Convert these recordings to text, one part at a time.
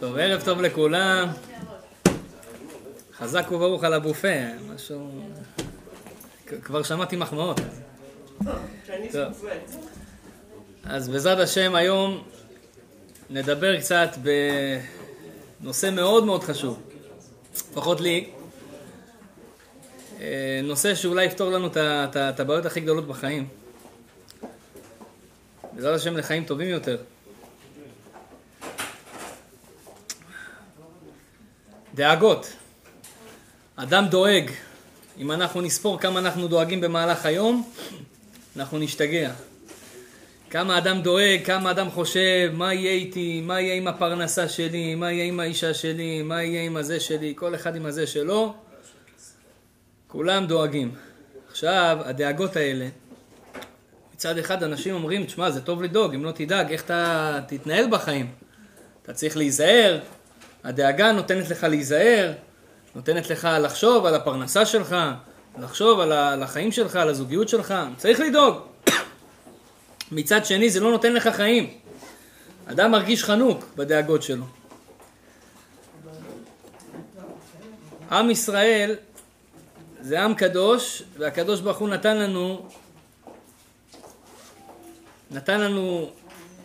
טוב, ערב טוב לכולם. חזק וברוך על הבופה, משהו... כבר שמעתי מחמאות. אז בעזרת השם היום נדבר קצת בנושא מאוד מאוד חשוב, לפחות לי. אה, נושא שאולי יפתור לנו את הבעיות הכי גדולות בחיים. בעזרת השם לחיים טובים יותר. דאגות. אדם דואג. אם אנחנו נספור כמה אנחנו דואגים במהלך היום, אנחנו נשתגע. כמה אדם דואג, כמה אדם חושב, מה יהיה איתי, מה יהיה עם הפרנסה שלי, מה יהיה עם האישה שלי, מה יהיה עם הזה שלי, כל אחד עם הזה שלו. כולם דואגים. עכשיו, הדאגות האלה, מצד אחד אנשים אומרים, תשמע, זה טוב לדאוג, אם לא תדאג, איך אתה תתנהל בחיים? אתה צריך להיזהר, הדאגה נותנת לך להיזהר, נותנת לך לחשוב על הפרנסה שלך, לחשוב על החיים שלך, על הזוגיות שלך, צריך לדאוג. מצד שני זה לא נותן לך חיים. אדם מרגיש חנוק בדאגות שלו. עם ישראל זה עם קדוש, והקדוש ברוך הוא נתן לנו, נתן לנו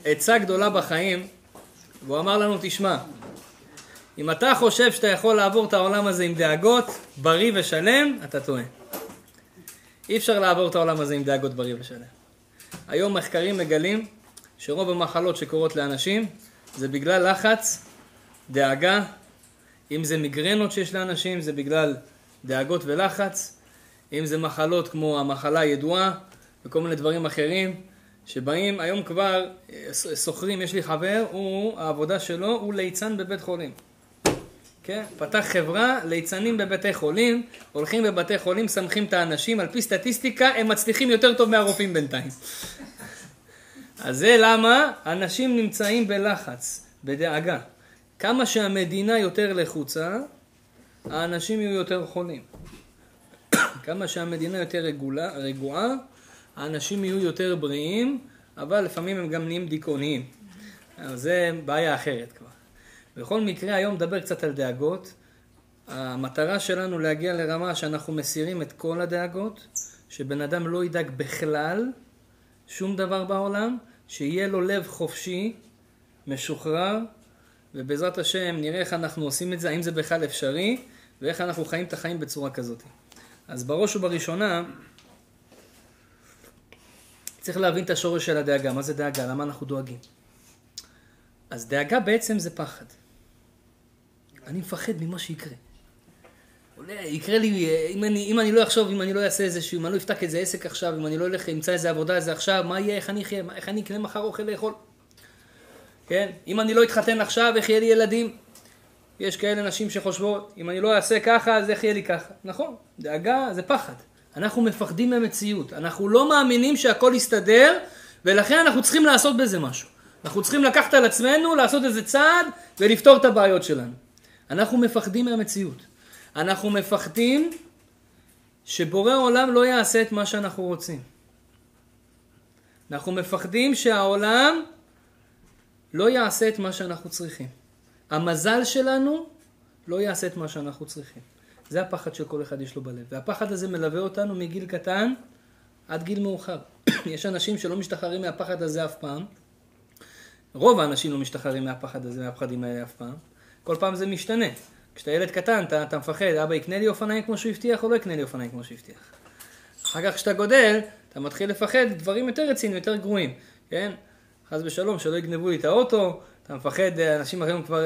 עצה גדולה בחיים, והוא אמר לנו, תשמע, אם אתה חושב שאתה יכול לעבור את העולם הזה עם דאגות, בריא ושלם, אתה טועה. אי אפשר לעבור את העולם הזה עם דאגות בריא ושלם. היום מחקרים מגלים שרוב המחלות שקורות לאנשים זה בגלל לחץ, דאגה, אם זה מיגרנות שיש לאנשים זה בגלל דאגות ולחץ, אם זה מחלות כמו המחלה הידועה וכל מיני דברים אחרים שבאים, היום כבר סוחרים, יש לי חבר, הוא, העבודה שלו הוא ליצן בבית חולים. כן? פתח חברה, ליצנים בבתי חולים, הולכים בבתי חולים, סמכים את האנשים, על פי סטטיסטיקה הם מצליחים יותר טוב מהרופאים בינתיים. אז זה למה אנשים נמצאים בלחץ, בדאגה. כמה שהמדינה יותר לחוצה, האנשים יהיו יותר חולים. כמה שהמדינה יותר רגולה, רגועה, האנשים יהיו יותר בריאים, אבל לפעמים הם גם נהיים דיכאוניים. זה בעיה אחרת כבר. בכל מקרה, היום נדבר קצת על דאגות. המטרה שלנו להגיע לרמה שאנחנו מסירים את כל הדאגות, שבן אדם לא ידאג בכלל שום דבר בעולם, שיהיה לו לב חופשי, משוחרר, ובעזרת השם נראה איך אנחנו עושים את זה, האם זה בכלל אפשרי, ואיך אנחנו חיים את החיים בצורה כזאת. אז בראש ובראשונה, צריך להבין את השורש של הדאגה. מה זה דאגה? למה אנחנו דואגים? אז דאגה בעצם זה פחד. אני מפחד ממה שיקרה. יקרה לי, אם אני, אם אני לא אחשוב, אם אני לא אעשה איזשהו, אם אני לא אפתח איזה עסק עכשיו, אם אני לא אלך, אמצא איזה עבודה איזה עכשיו, מה יהיה, איך אני אחיה, איך אני אקנה מחר אוכל לאכול. כן? אם אני לא אתחתן עכשיו, איך יהיה לי ילדים? יש כאלה נשים שחושבות, אם אני לא אעשה ככה, אז איך יהיה לי ככה. נכון, דאגה זה פחד. אנחנו מפחדים מהמציאות. אנחנו לא מאמינים שהכל יסתדר, ולכן אנחנו צריכים לעשות בזה משהו. אנחנו צריכים לקחת על עצמנו, לעשות איזה צעד, ולפתור את הבעיות שלנו. אנחנו מפחדים מהמציאות. אנחנו מפחדים שבורא עולם לא יעשה את מה שאנחנו רוצים. אנחנו מפחדים שהעולם לא יעשה את מה שאנחנו צריכים. המזל שלנו לא יעשה את מה שאנחנו צריכים. זה הפחד שכל אחד יש לו בלב. והפחד הזה מלווה אותנו מגיל קטן עד גיל מאוחר. יש אנשים שלא משתחררים מהפחד הזה אף פעם. רוב האנשים לא משתחררים מהפחד הזה, מהפחדים האלה אף פעם. כל פעם זה משתנה. כשאתה ילד קטן, אתה, אתה מפחד, אבא יקנה לי אופניים כמו שהוא הבטיח, או לא יקנה לי אופניים כמו שהוא הבטיח. אחר כך כשאתה גודל, אתה מתחיל לפחד דברים יותר רציניים, יותר גרועים, כן? חס ושלום, שלא יגנבו לי את האוטו, אתה מפחד, אנשים אחרים כבר,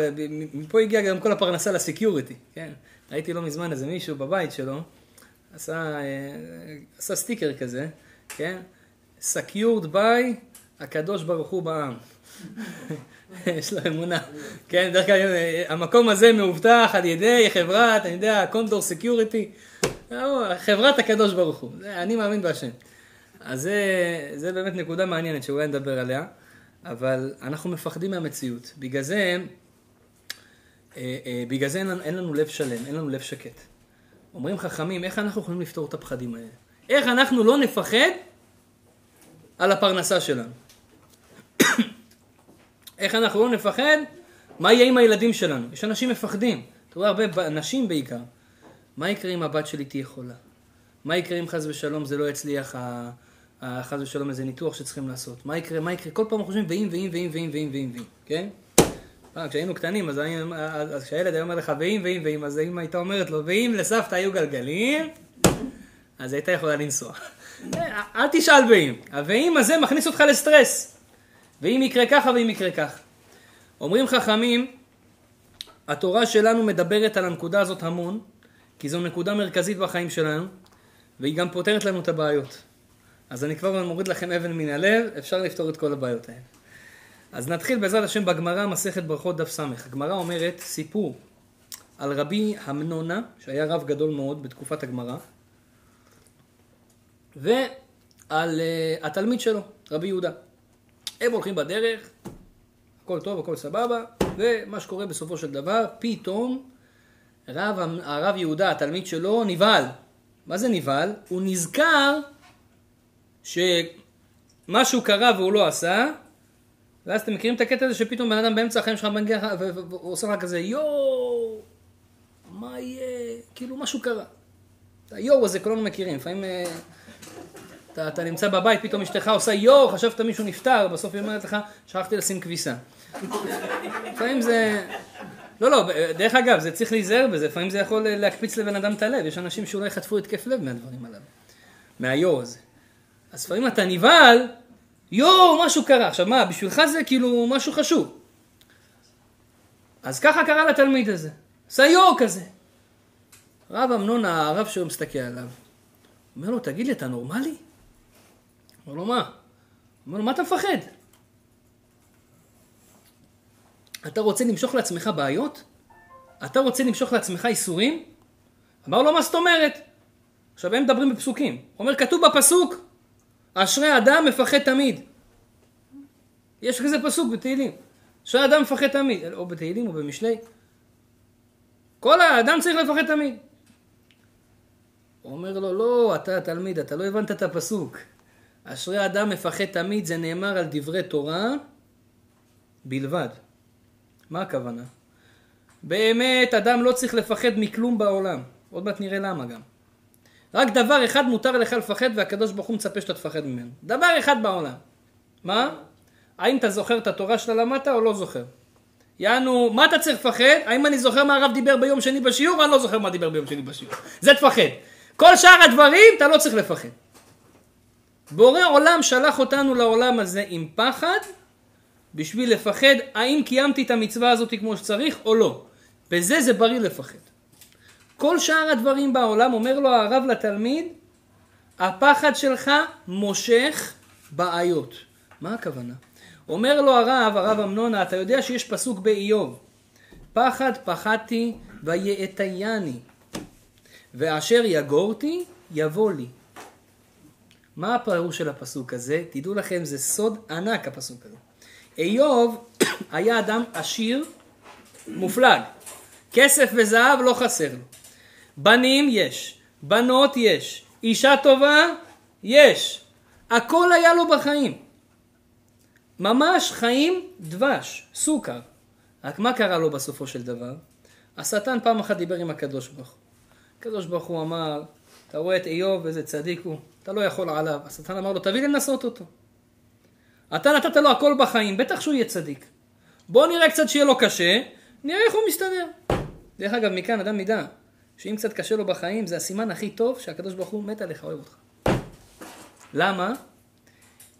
מפה הגיע גם כל הפרנסה לסקיוריטי, כן? ראיתי לא מזמן איזה מישהו בבית שלו, עשה, אה, עשה סטיקר כזה, כן? Secured by הקדוש ברוך הוא בעם. יש לו אמונה. כן, דרך אגב, המקום הזה מאובטח על ידי חברת, אני יודע, Condor Security. חברת הקדוש ברוך הוא. אני מאמין בהשם. אז זה, זה באמת נקודה מעניינת שאולי נדבר עליה, אבל אנחנו מפחדים מהמציאות. בגלל זה, אה, אה, בגלל זה אין, אין לנו לב שלם, אין לנו לב שקט. אומרים חכמים, איך אנחנו יכולים לפתור את הפחדים האלה? איך אנחנו לא נפחד על הפרנסה שלנו? איך אנחנו לא נפחד מה יהיה עם הילדים שלנו? יש אנשים מפחדים. אתה רואה הרבה נשים בעיקר. מה יקרה אם הבת שלי תהיה חולה? מה יקרה אם חס ושלום זה לא יצליח, חס ושלום איזה ניתוח שצריכים לעשות? מה יקרה, מה יקרה? כל פעם חושבים ואם, ואם, ואם, ואם, ואם, ואם, ואם, כן? פעם כשהיינו קטנים, אז, אז כשהילד היה אומר לך ואם, ואם, ואם, אז האמא הייתה אומרת לו, ואם לסבתא היו גלגלים, אז הייתה יכולה לנסוע. אל תשאל ואם. ה"ואם" הזה מכניס אותך לסטרס. ואם יקרה ככה ואם יקרה כך. אומרים חכמים, התורה שלנו מדברת על הנקודה הזאת המון, כי זו נקודה מרכזית בחיים שלנו, והיא גם פותרת לנו את הבעיות. אז אני כבר מוריד לכם אבן מן הלב, אפשר לפתור את כל הבעיות האלה. אז נתחיל בעזרת השם בגמרא, מסכת ברכות דף ס'. הגמרא אומרת סיפור על רבי המנונה, שהיה רב גדול מאוד בתקופת הגמרא, ועל uh, התלמיד שלו, רבי יהודה. הם הולכים בדרך, הכל טוב, הכל סבבה, ומה שקורה בסופו של דבר, פתאום רב, הרב יהודה, התלמיד שלו, נבהל. מה זה נבהל? הוא נזכר שמשהו קרה והוא לא עשה, ואז אתם מכירים את הקטע הזה שפתאום בן אדם באמצע החיים שלך מגיע והוא עושה לך כזה יואו, מה יהיה? כאילו משהו קרה. היואו הזה כולנו מכירים, לפעמים אה, אתה, אתה נמצא בבית, פתאום אשתך עושה יואו, חשבת מישהו נפטר, בסוף היא אומרת לך, שכחתי לשים כביסה. לפעמים זה... לא, לא, דרך אגב, זה צריך להיזהר בזה, לפעמים זה יכול להקפיץ לבן אדם את הלב, יש אנשים שאולי חטפו התקף לב מהדברים הללו, מהיואו הזה. אז לפעמים אתה נבהל, יואו, משהו קרה. עכשיו מה, בשבילך זה כאילו משהו חשוב. אז ככה קרה לתלמיד הזה, עשה יואו כזה. רב אמנון, הרב שהוא מסתכל עליו, אומר לו, תגיד לי, אתה נורמלי? אומר לו, מה? אומר לו, מה אתה מפחד? אתה רוצה למשוך לעצמך בעיות? אתה רוצה למשוך לעצמך איסורים? אמר לו, מה זאת אומרת? עכשיו הם מדברים בפסוקים. אומר, כתוב בפסוק, אשרי אדם מפחד תמיד. יש כזה פסוק בתהילים. אשרי אדם מפחד תמיד, או בתהילים או במשלי. כל האדם צריך לפחד תמיד. הוא אומר לו, לא, אתה תלמיד, אתה לא הבנת את הפסוק. אשרי אדם מפחד תמיד, זה נאמר על דברי תורה בלבד. מה הכוונה? באמת, אדם לא צריך לפחד מכלום בעולם. עוד מעט נראה למה גם. רק דבר אחד מותר לך לפחד והקדוש ברוך הוא מצפה שאתה תפחד ממנו. דבר אחד בעולם. מה? האם אתה זוכר את התורה שאתה למדת או לא זוכר? יענו, מה אתה צריך לפחד? האם אני זוכר מה הרב דיבר ביום שני בשיעור אני לא זוכר מה דיבר ביום שני בשיעור? זה תפחד. כל שאר הדברים אתה לא צריך לפחד. בורא עולם שלח אותנו לעולם הזה עם פחד בשביל לפחד האם קיימתי את המצווה הזאת כמו שצריך או לא. בזה זה בריא לפחד. כל שאר הדברים בעולם, אומר לו הרב לתלמיד, הפחד שלך מושך בעיות. מה הכוונה? אומר לו הרב, הרב אמנונה, אתה יודע שיש פסוק באיוב, פחד פחדתי ויאטייני, ואשר יגורתי יבוא לי. מה הפירוש של הפסוק הזה? תדעו לכם, זה סוד ענק הפסוק הזה. איוב היה אדם עשיר, מופלג. כסף וזהב לא חסר לו. בנים יש, בנות יש, אישה טובה יש. הכל היה לו בחיים. ממש חיים דבש, סוכר. רק מה קרה לו בסופו של דבר? השטן פעם אחת דיבר עם הקדוש ברוך הוא. הקדוש ברוך הוא אמר, אתה רואה את איוב, איזה צדיק הוא, אתה לא יכול עליו. השטן אמר לו, תביא לנסות אותו. אתה נתת לו הכל בחיים, בטח שהוא יהיה צדיק. בוא נראה קצת שיהיה לו קשה, נראה איך הוא מסתדר. דרך אגב, מכאן אדם ידע שאם קצת קשה לו בחיים, זה הסימן הכי טוב שהקדוש ברוך הוא מת עליך, אוהב אותך. למה?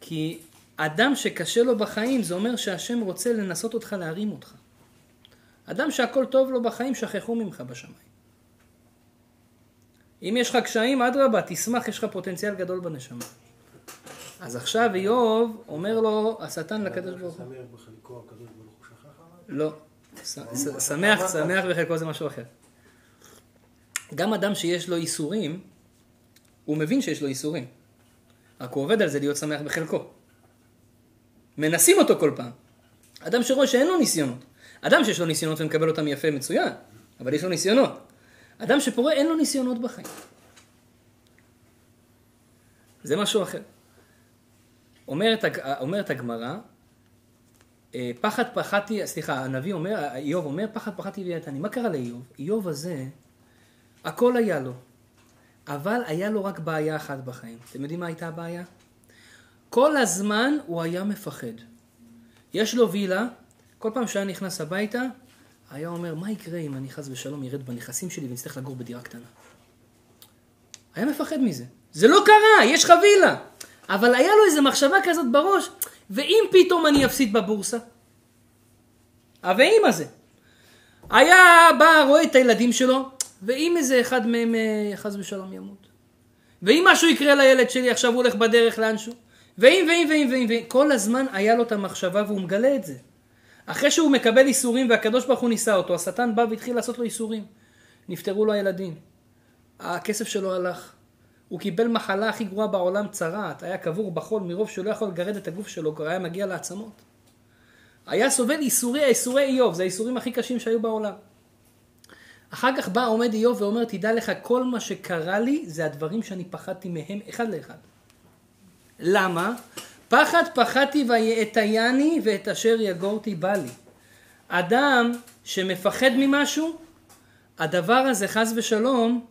כי אדם שקשה לו בחיים, זה אומר שהשם רוצה לנסות אותך להרים אותך. אדם שהכל טוב לו בחיים, שכחו ממך בשמיים. אם יש לך קשיים, אדרבה, תשמח, יש לך פוטנציאל גדול בנשמה. אז עכשיו איוב אומר לו, השטן לקדוש ברוך הוא. שמח בחלקו, הקדוש ברוך הוא שכח עליו? לא. שמח, שמח בחלקו זה משהו אחר. גם אדם שיש לו איסורים, הוא מבין שיש לו איסורים. רק הוא עובד על זה להיות שמח בחלקו. מנסים אותו כל פעם. אדם שרואה שאין לו ניסיונות. אדם שיש לו ניסיונות ומקבל אותם יפה מצוין, אבל יש לו ניסיונות. אדם שפורה אין לו ניסיונות בחיים. זה משהו אחר. אומרת, אומרת הגמרא, אה, פחד פחדתי, סליחה, הנביא אומר, איוב אומר, פחד פחדתי ויתני. מה קרה לאיוב? איוב הזה, הכל היה לו, אבל היה לו רק בעיה אחת בחיים. אתם יודעים מה הייתה הבעיה? כל הזמן הוא היה מפחד. יש לו וילה, כל פעם שהיה נכנס הביתה, היה אומר, מה יקרה אם אני חס ושלום ירד בנכסים שלי ונצטרך לגור בדירה קטנה? היה מפחד מזה. זה לא קרה, יש לך וילה. אבל היה לו איזו מחשבה כזאת בראש, ואם פתאום אני אפסיד בבורסה? ה"ואם" הזה. היה בא, רואה את הילדים שלו, ואם איזה אחד מהם אה, חס ושלום ימות? ואם משהו יקרה לילד שלי, עכשיו הוא הולך בדרך לאנשהו? ואם, ואם, ואם, ואם, ואם, כל הזמן היה לו את המחשבה והוא מגלה את זה. אחרי שהוא מקבל איסורים והקדוש ברוך הוא ניסה אותו, השטן בא והתחיל לעשות לו איסורים. נפטרו לו הילדים. הכסף שלו הלך. הוא קיבל מחלה הכי גרועה בעולם, צרעת, היה קבור בחול מרוב שהוא לא יכול לגרד את הגוף שלו, כבר היה מגיע לעצמות. היה סובל איסורי, איסורי איוב, זה האיסורים הכי קשים שהיו בעולם. אחר כך בא עומד איוב ואומר, תדע לך, כל מה שקרה לי זה הדברים שאני פחדתי מהם אחד לאחד. למה? פחד פחדתי ויאתייני ואת אשר יגורתי בא לי. אדם שמפחד ממשהו, הדבר הזה חס ושלום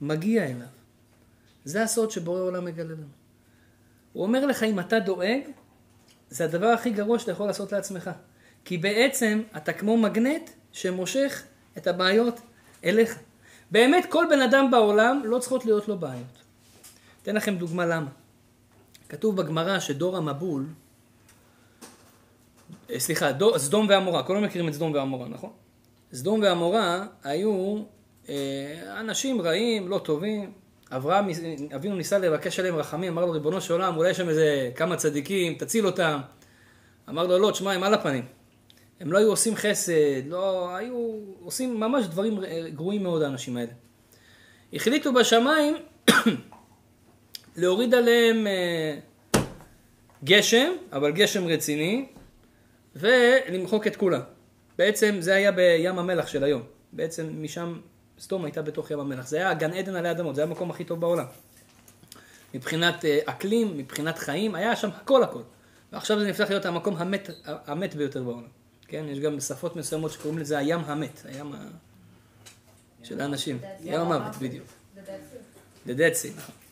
מגיע אליו. זה הסוד שבורא עולם מגלה לנו. הוא אומר לך, אם אתה דואג, זה הדבר הכי גרוע שאתה יכול לעשות לעצמך. כי בעצם אתה כמו מגנט שמושך את הבעיות אליך. באמת כל בן אדם בעולם לא צריכות להיות לו בעיות. אתן לכם דוגמה למה. כתוב בגמרא שדור המבול, אה, סליחה, דור, סדום ועמורה, כולם מכירים את סדום ועמורה, נכון? סדום ועמורה היו אה, אנשים רעים, לא טובים. אברהם אבינו ניסה לבקש עליהם רחמים, אמר לו ריבונו של עולם, אולי יש שם איזה כמה צדיקים, תציל אותם. אמר לו לא, תשמע, הם על הפנים. הם לא היו עושים חסד, לא, היו עושים ממש דברים גרועים מאוד האנשים האלה. החליטו בשמיים להוריד עליהם אה, גשם, אבל גשם רציני, ולמחוק את כולם. בעצם זה היה בים המלח של היום. בעצם משם סדום הייתה בתוך ים המלח. זה היה גן עדן עלי אדמות, זה היה המקום הכי טוב בעולם. מבחינת אה, אקלים, מבחינת חיים, היה שם הכל הכל. ועכשיו זה נפתח להיות המקום המת, המת ביותר בעולם. כן, יש גם שפות מסוימות שקוראים לזה הים המת, הים ה... של האנשים. ים המוות, בדיוק. The Dead Sea.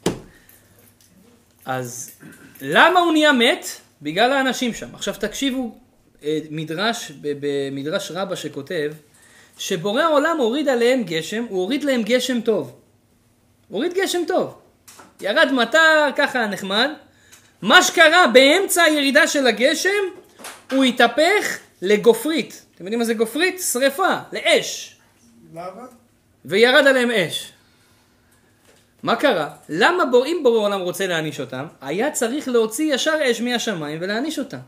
אז למה הוא נהיה מת? בגלל האנשים שם. עכשיו תקשיבו, אה, מדרש, במדרש רבה שכותב, שבורא העולם הוריד עליהם גשם, הוא הוריד להם גשם טוב. הוריד גשם טוב. ירד מטר, ככה נחמד. מה שקרה באמצע הירידה של הגשם, הוא התהפך לגופרית. אתם יודעים מה זה גופרית? שריפה, לאש. למה? וירד עליהם אש. מה קרה? למה אם בורא עולם רוצה להעניש אותם, היה צריך להוציא ישר אש מהשמיים ולהעניש אותם.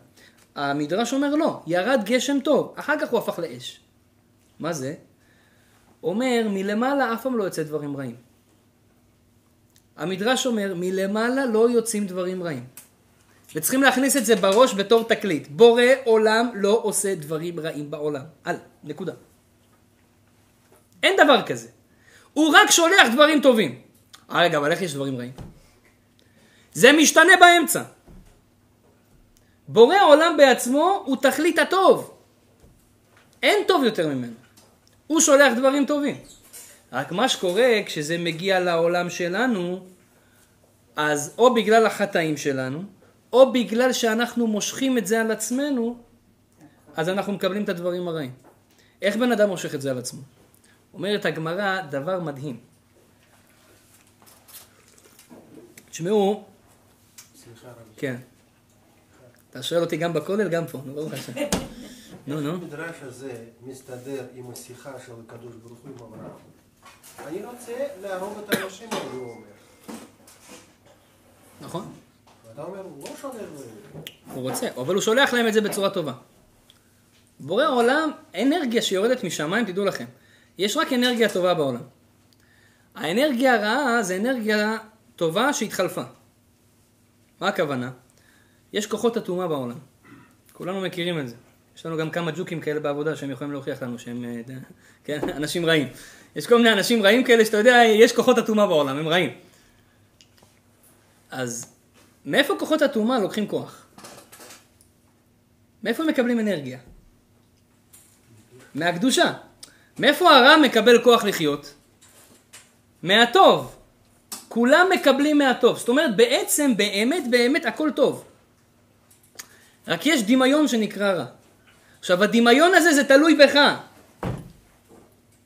המדרש אומר לא, ירד גשם טוב, אחר כך הוא הפך לאש. מה זה? אומר, מלמעלה אף פעם לא יוצא דברים רעים. המדרש אומר, מלמעלה לא יוצאים דברים רעים. וצריכים להכניס את זה בראש בתור תקליט. בורא עולם לא עושה דברים רעים בעולם. על, נקודה. אין דבר כזה. הוא רק שולח דברים טובים. אה, רגע, אבל איך יש דברים רעים? זה משתנה באמצע. בורא עולם בעצמו הוא תכלית הטוב. אין טוב יותר ממנו. הוא שולח דברים טובים. רק מה שקורה כשזה מגיע לעולם שלנו, אז או בגלל החטאים שלנו, או בגלל שאנחנו מושכים את זה על עצמנו, אז אנחנו מקבלים את הדברים הרעים. איך בן אדם מושך את זה על עצמו? אומרת הגמרא דבר מדהים. תשמעו, כן. אתה שואל אותי גם בכולל, גם פה, נו ברוך השם. נו, נו. המדרש הזה מסתדר עם השיחה של הקדוש ברוך הוא עם אברהם. אני רוצה להרוג את האנשים האלה, הוא אומר. נכון. ואתה אומר, הוא לא שולח להם. הוא רוצה, אבל הוא שולח להם את זה בצורה טובה. בורא עולם, אנרגיה שיורדת משמיים, תדעו לכם, יש רק אנרגיה טובה בעולם. האנרגיה הרעה זה אנרגיה טובה שהתחלפה. מה הכוונה? יש כוחות אטומה בעולם. כולנו מכירים את זה. יש לנו גם כמה ג'וקים כאלה בעבודה שהם יכולים להוכיח לנו שהם אה, כן, אנשים רעים. יש כל מיני אנשים רעים כאלה שאתה יודע, יש כוחות אטומה בעולם, הם רעים. אז מאיפה כוחות אטומה לוקחים כוח? מאיפה הם מקבלים אנרגיה? מהקדושה. מאיפה הרע מקבל כוח לחיות? מהטוב. כולם מקבלים מהטוב. זאת אומרת, בעצם, באמת, באמת, הכל טוב. רק יש דמיון שנקרא רע. עכשיו, הדמיון הזה זה תלוי בך.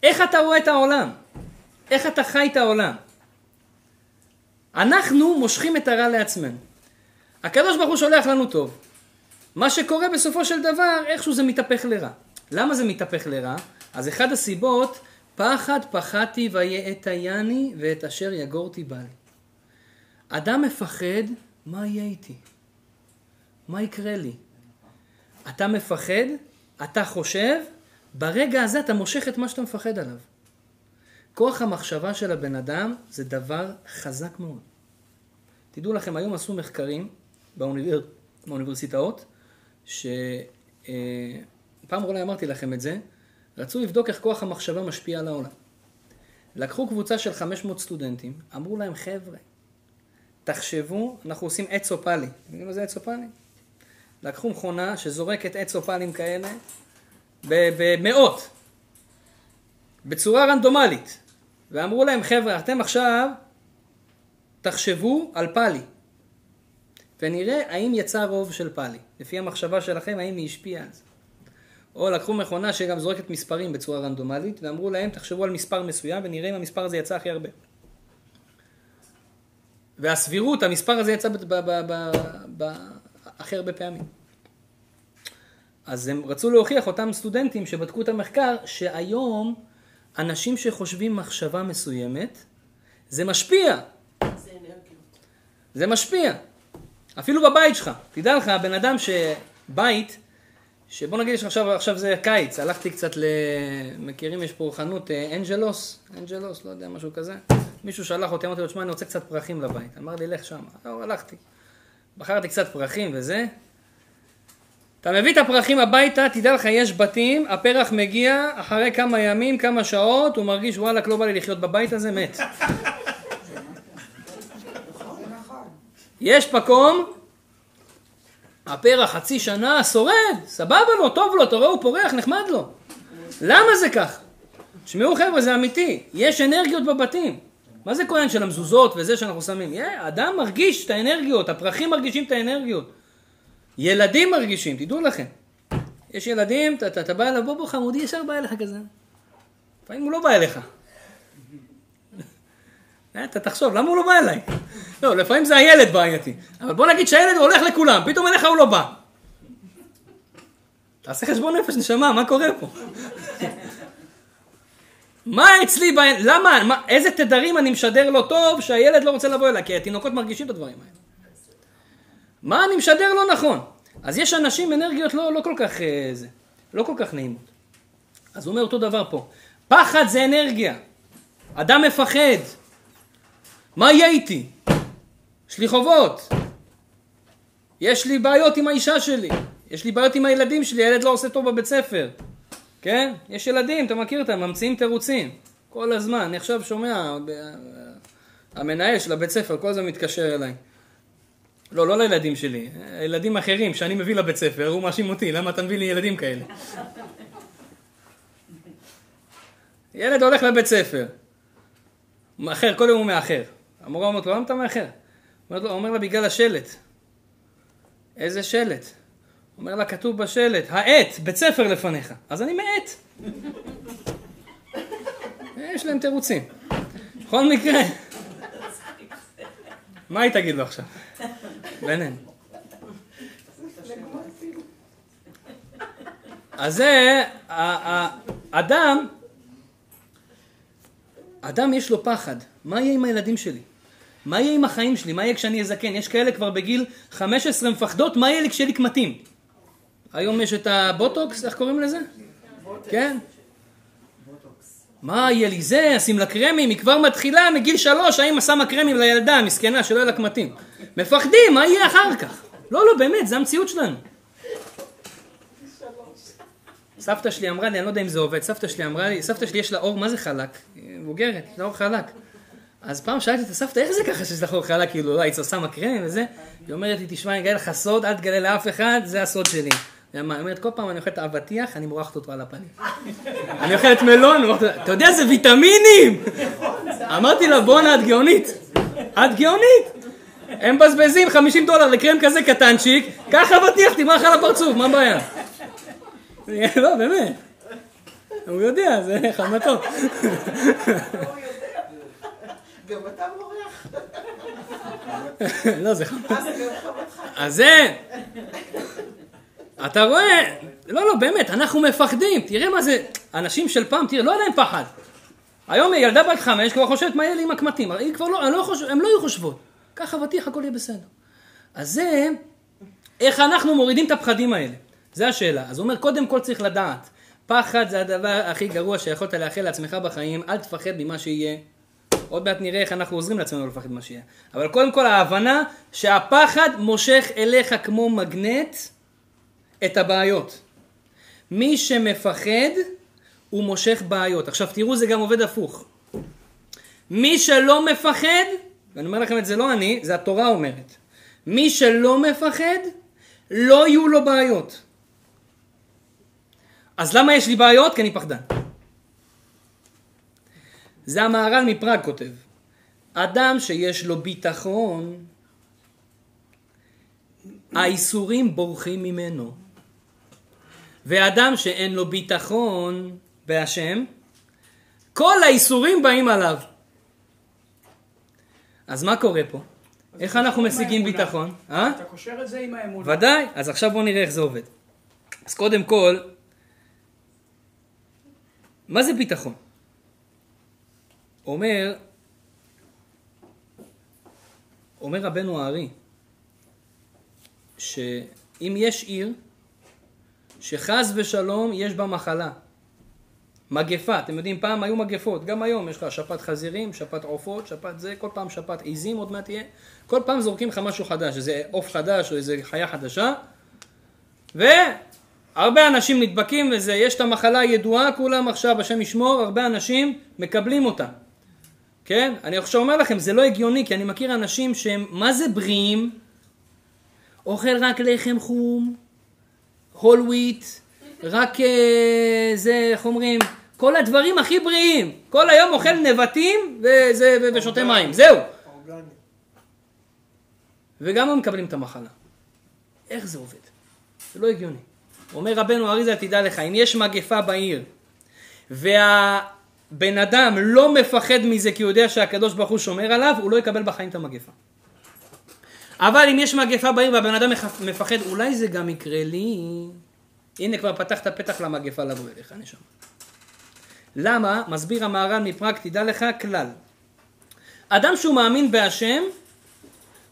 איך אתה רואה את העולם? איך אתה חי את העולם? אנחנו מושכים את הרע לעצמנו. הקדוש ברוך הוא שולח לנו טוב. מה שקורה בסופו של דבר, איכשהו זה מתהפך לרע. למה זה מתהפך לרע? אז אחד הסיבות, פחד פחדתי ויאטייני ואת אשר יגורתי בא לי. אדם מפחד, מה יהיה איתי? מה יקרה לי? אתה מפחד, אתה חושב, ברגע הזה אתה מושך את מה שאתה מפחד עליו. כוח המחשבה של הבן אדם זה דבר חזק מאוד. תדעו לכם, היום עשו מחקרים באוניבר... באוניברסיטאות, שפעם אה, אולי אמרתי לכם את זה, רצו לבדוק איך כוח המחשבה משפיע על העולם. לקחו קבוצה של 500 סטודנטים, אמרו להם, חבר'ה, תחשבו, אנחנו עושים אצופלי. אתם יודעים מה זה אצופלי? לקחו מכונה שזורקת אצופלים כאלה במאות, בצורה רנדומלית, ואמרו להם, חבר'ה, אתם עכשיו תחשבו על פאלי, ונראה האם יצא רוב של פאלי. לפי המחשבה שלכם, האם היא השפיעה על זה. או לקחו מכונה שגם זורקת מספרים בצורה רנדומלית, ואמרו להם, תחשבו על מספר מסוים, ונראה אם המספר הזה יצא הכי הרבה. והסבירות, המספר הזה יצא הכי הרבה פעמים. אז הם רצו להוכיח, אותם סטודנטים שבדקו את המחקר, שהיום אנשים שחושבים מחשבה מסוימת, זה משפיע. זה אנרגיות. זה משפיע. אפילו בבית שלך. תדע לך, הבן אדם שבית, שבוא נגיד עכשיו, עכשיו זה קיץ, הלכתי קצת ל... מכירים, יש פה חנות אה, אנג'לוס, אנג'לוס, לא יודע, משהו כזה. מישהו שלח אותי, אמרתי לו, תשמע, אני רוצה קצת פרחים לבית. אמר לי, לך שם. לא, הלכתי. בחרתי קצת פרחים וזה. אתה מביא את הפרחים הביתה, תדע לך, יש בתים, הפרח מגיע, אחרי כמה ימים, כמה שעות, הוא מרגיש, וואלכ, לא בא לי לחיות בבית הזה, מת. יש מקום, הפרח חצי שנה שורד, סבבה לו, טוב לו, אתה רואה, הוא פורח, נחמד לו. למה זה כך? תשמעו חבר'ה, זה אמיתי, יש אנרגיות בבתים. מה זה כהן של המזוזות וזה שאנחנו שמים? אדם מרגיש את האנרגיות, הפרחים מרגישים את האנרגיות. ילדים מרגישים, תדעו לכם. יש ילדים, אתה בא אליו, בוא בוא חמודי, ישר בא אליך כזה. לפעמים הוא לא בא אליך. אה, אתה תחשוב, למה הוא לא בא אליי? לא, לפעמים זה הילד בעייתי. אבל בוא נגיד שהילד הולך לכולם, פתאום אליך הוא לא בא. תעשה חשבון נפש, נשמה, מה קורה פה? מה אצלי, ב... למה, מה, איזה תדרים אני משדר לו טוב שהילד לא רוצה לבוא אליי? כי התינוקות מרגישים את הדברים האלה. מה אני משדר לא נכון? אז יש אנשים, אנרגיות לא, לא כל כך, אה, זה, לא כל כך נעימות. אז הוא אומר אותו דבר פה. פחד זה אנרגיה. אדם מפחד. מה יהיה איתי? יש לי חובות. יש לי בעיות עם האישה שלי. יש לי בעיות עם הילדים שלי, הילד לא עושה טוב בבית ספר. כן? יש ילדים, אתה מכיר אותם, ממציאים תירוצים. כל הזמן. אני עכשיו שומע, המנהל של הבית ספר כל הזמן מתקשר אליי. לא, לא לילדים שלי, ילדים אחרים שאני מביא לבית ספר, הוא מאשים אותי, למה אתה מביא לי ילדים כאלה? ילד הולך לבית ספר, מאחר, כל יום הוא מאחר. המורה אומרת לו, למה אתה מאחר? הוא אומר לה, בגלל השלט. איזה שלט? אומר לה, כתוב בשלט, העט, בית ספר לפניך. אז אני מעט. יש להם תירוצים. בכל מקרה, מה היא תגיד לו עכשיו? בינינו. אז זה, אדם, אדם יש לו פחד. מה יהיה עם הילדים שלי? מה יהיה עם החיים שלי? מה יהיה כשאני אזקן? יש כאלה כבר בגיל 15 מפחדות, מה יהיה לי כשיהיה לי קמטים? היום יש את הבוטוקס, איך קוראים לזה? כן? מה יהיה לי זה, אשים לה קרמים, היא כבר מתחילה מגיל שלוש, האמא שמה קרמים לילדה המסכנה שלא יהיה לה קמטים. מפחדים, מה יהיה אחר כך? לא, לא, באמת, זה המציאות שלנו. סבתא שלי אמרה לי, אני לא יודע אם זה עובד, סבתא שלי אמרה לי, סבתא שלי יש לה אור, מה זה חלק? בוגרת, לה אור חלק. אז פעם שאלתי את הסבתא, איך זה ככה שיש לך אור חלק, כאילו, לא, היית שמה קרם וזה? היא אומרת לי, תשמע, אני אגלה לך סוד, אל תגלה לאף אחד, זה הסוד שלי. היא אומרת, כל פעם אני אוכלת אבטיח, אני מורחת אותו על הפנים. אני אוכלת מלון, מורחת אותו, אתה יודע, זה ויטמינים! אמרתי לה, בואנה, את גאונית. את גאונית. הם מבזבזים 50 דולר לקרם כזה קטנצ'יק, קח אבטיח, תמרח על הפרצוף, מה הבעיה? לא, באמת. הוא יודע, זה חמתו. גם אתה מורח. לא, זה. אז זה... אתה רואה? לא, לא, באמת, אנחנו מפחדים. תראה מה זה... אנשים של פעם, תראה, לא היה להם פחד. היום ילדה בת חמש כבר חושבת מה יהיה לי עם הקמטים. היא כבר לא, לא, חושב, הן לא היו חושבות. קח אבטיח, הכל יהיה בסדר. אז זה, איך אנחנו מורידים את הפחדים האלה? זה השאלה. אז הוא אומר, קודם כל צריך לדעת. פחד זה הדבר הכי גרוע שיכולת לאחל לעצמך בחיים, אל תפחד ממה שיהיה. עוד מעט נראה איך אנחנו עוזרים לעצמנו לפחד ממה שיהיה. אבל קודם כל ההבנה שהפחד מושך אליך כמו מגנט את הבעיות. מי שמפחד, הוא מושך בעיות. עכשיו תראו, זה גם עובד הפוך. מי שלא מפחד, ואני אומר לכם את זה לא אני, זה התורה אומרת. מי שלא מפחד, לא יהיו לו בעיות. אז למה יש לי בעיות? כי אני פחדן. זה המהר"ל מפראג כותב. אדם שיש לו ביטחון, האיסורים בורחים ממנו. ואדם שאין לו ביטחון בהשם, כל האיסורים באים עליו. אז מה קורה פה? איך אנחנו משיגים. ביטחון? אה? אתה קושר את זה עם האמונה. ודאי, אז עכשיו בואו נראה איך זה עובד. אז קודם כל, מה זה ביטחון? אומר, אומר רבנו הארי, שאם יש עיר שחס ושלום יש בה מחלה, מגפה, אתם יודעים, פעם היו מגפות, גם היום יש לך שפעת חזירים, שפעת עופות, שפעת זה, כל פעם שפעת עיזים עוד מעט תהיה, כל פעם זורקים לך משהו חדש, איזה עוף חדש או איזה חיה חדשה, והרבה אנשים נדבקים וזה, יש את המחלה הידועה, כולם עכשיו, השם ישמור, הרבה אנשים מקבלים אותה. כן? אני עכשיו אומר לכם, זה לא הגיוני, כי אני מכיר אנשים שהם, מה זה בריאים? אוכל רק לחם חום, הול וויט, רק אה, זה, איך אומרים? כל הדברים הכי בריאים. כל היום אוכל נבטים וזה, ושותה מים, זהו. אורגני. וגם הם מקבלים את המחלה. איך זה עובד? זה לא הגיוני. אומר רבנו אריזה, תדע לך, אם יש מגפה בעיר, והבן אדם לא מפחד מזה כי הוא יודע שהקדוש ברוך הוא שומר עליו, הוא לא יקבל בחיים את המגפה. אבל אם יש מגפה בעיר והבן אדם מפחד, אולי זה גם יקרה לי. הנה כבר פתחת פתח למגפה לבוא אליך, נשמה. למה? מסביר המהר"ל מפראג, תדע לך כלל. אדם שהוא מאמין בהשם,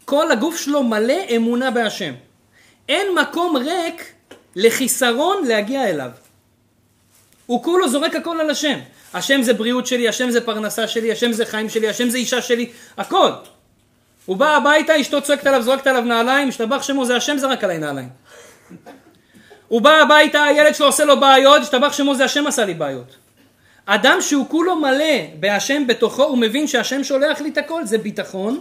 כל הגוף שלו מלא אמונה בהשם. אין מקום ריק לחיסרון להגיע אליו. הוא כולו זורק הכל על השם. השם זה בריאות שלי, השם זה פרנסה שלי, השם זה חיים שלי, השם זה אישה שלי, הכל. הוא בא הביתה, אשתו צועקת עליו, זורקת עליו נעליים, השתבח שמו, זה השם זרק עליי נעליים. הוא בא הביתה, הילד שלו עושה לו בעיות, השתבח שמו, זה השם עשה לי בעיות. אדם שהוא כולו מלא בהשם בתוכו, הוא מבין שהשם שולח לי את הכל, זה ביטחון.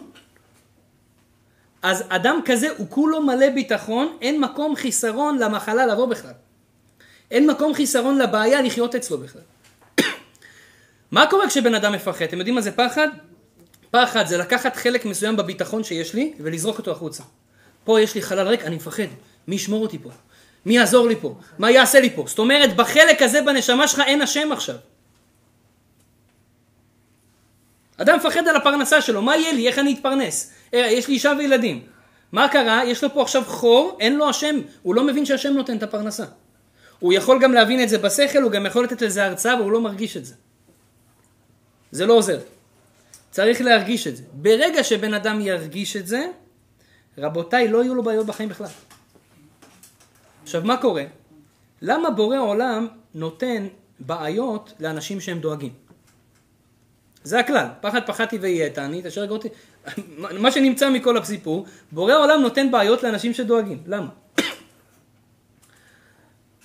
אז אדם כזה הוא כולו מלא ביטחון, אין מקום חיסרון למחלה לבוא בכלל. אין מקום חיסרון לבעיה לחיות אצלו בכלל. מה קורה כשבן אדם מפחד? אתם יודעים מה זה פחד? פחד זה לקחת חלק מסוים בביטחון שיש לי ולזרוק אותו החוצה. פה יש לי חלל ריק, אני מפחד. מי ישמור אותי פה? מי יעזור לי פה? מה יעשה לי פה? זאת אומרת, בחלק הזה בנשמה שלך אין השם עכשיו. אדם מפחד על הפרנסה שלו, מה יהיה לי? איך אני אתפרנס? אה, יש לי אישה וילדים. מה קרה? יש לו פה עכשיו חור, אין לו השם, הוא לא מבין שהשם נותן את הפרנסה. הוא יכול גם להבין את זה בשכל, הוא גם יכול לתת לזה הרצאה, והוא לא מרגיש את זה. זה לא עוזר. צריך להרגיש את זה. ברגע שבן אדם ירגיש את זה, רבותיי, לא יהיו לו בעיות בחיים בכלל. עכשיו, מה קורה? למה בורא עולם נותן בעיות לאנשים שהם דואגים? זה הכלל, פחד פחדתי ויהיה אני, תשאר רגע אותי. מה שנמצא מכל הסיפור, בורא עולם נותן בעיות לאנשים שדואגים. למה?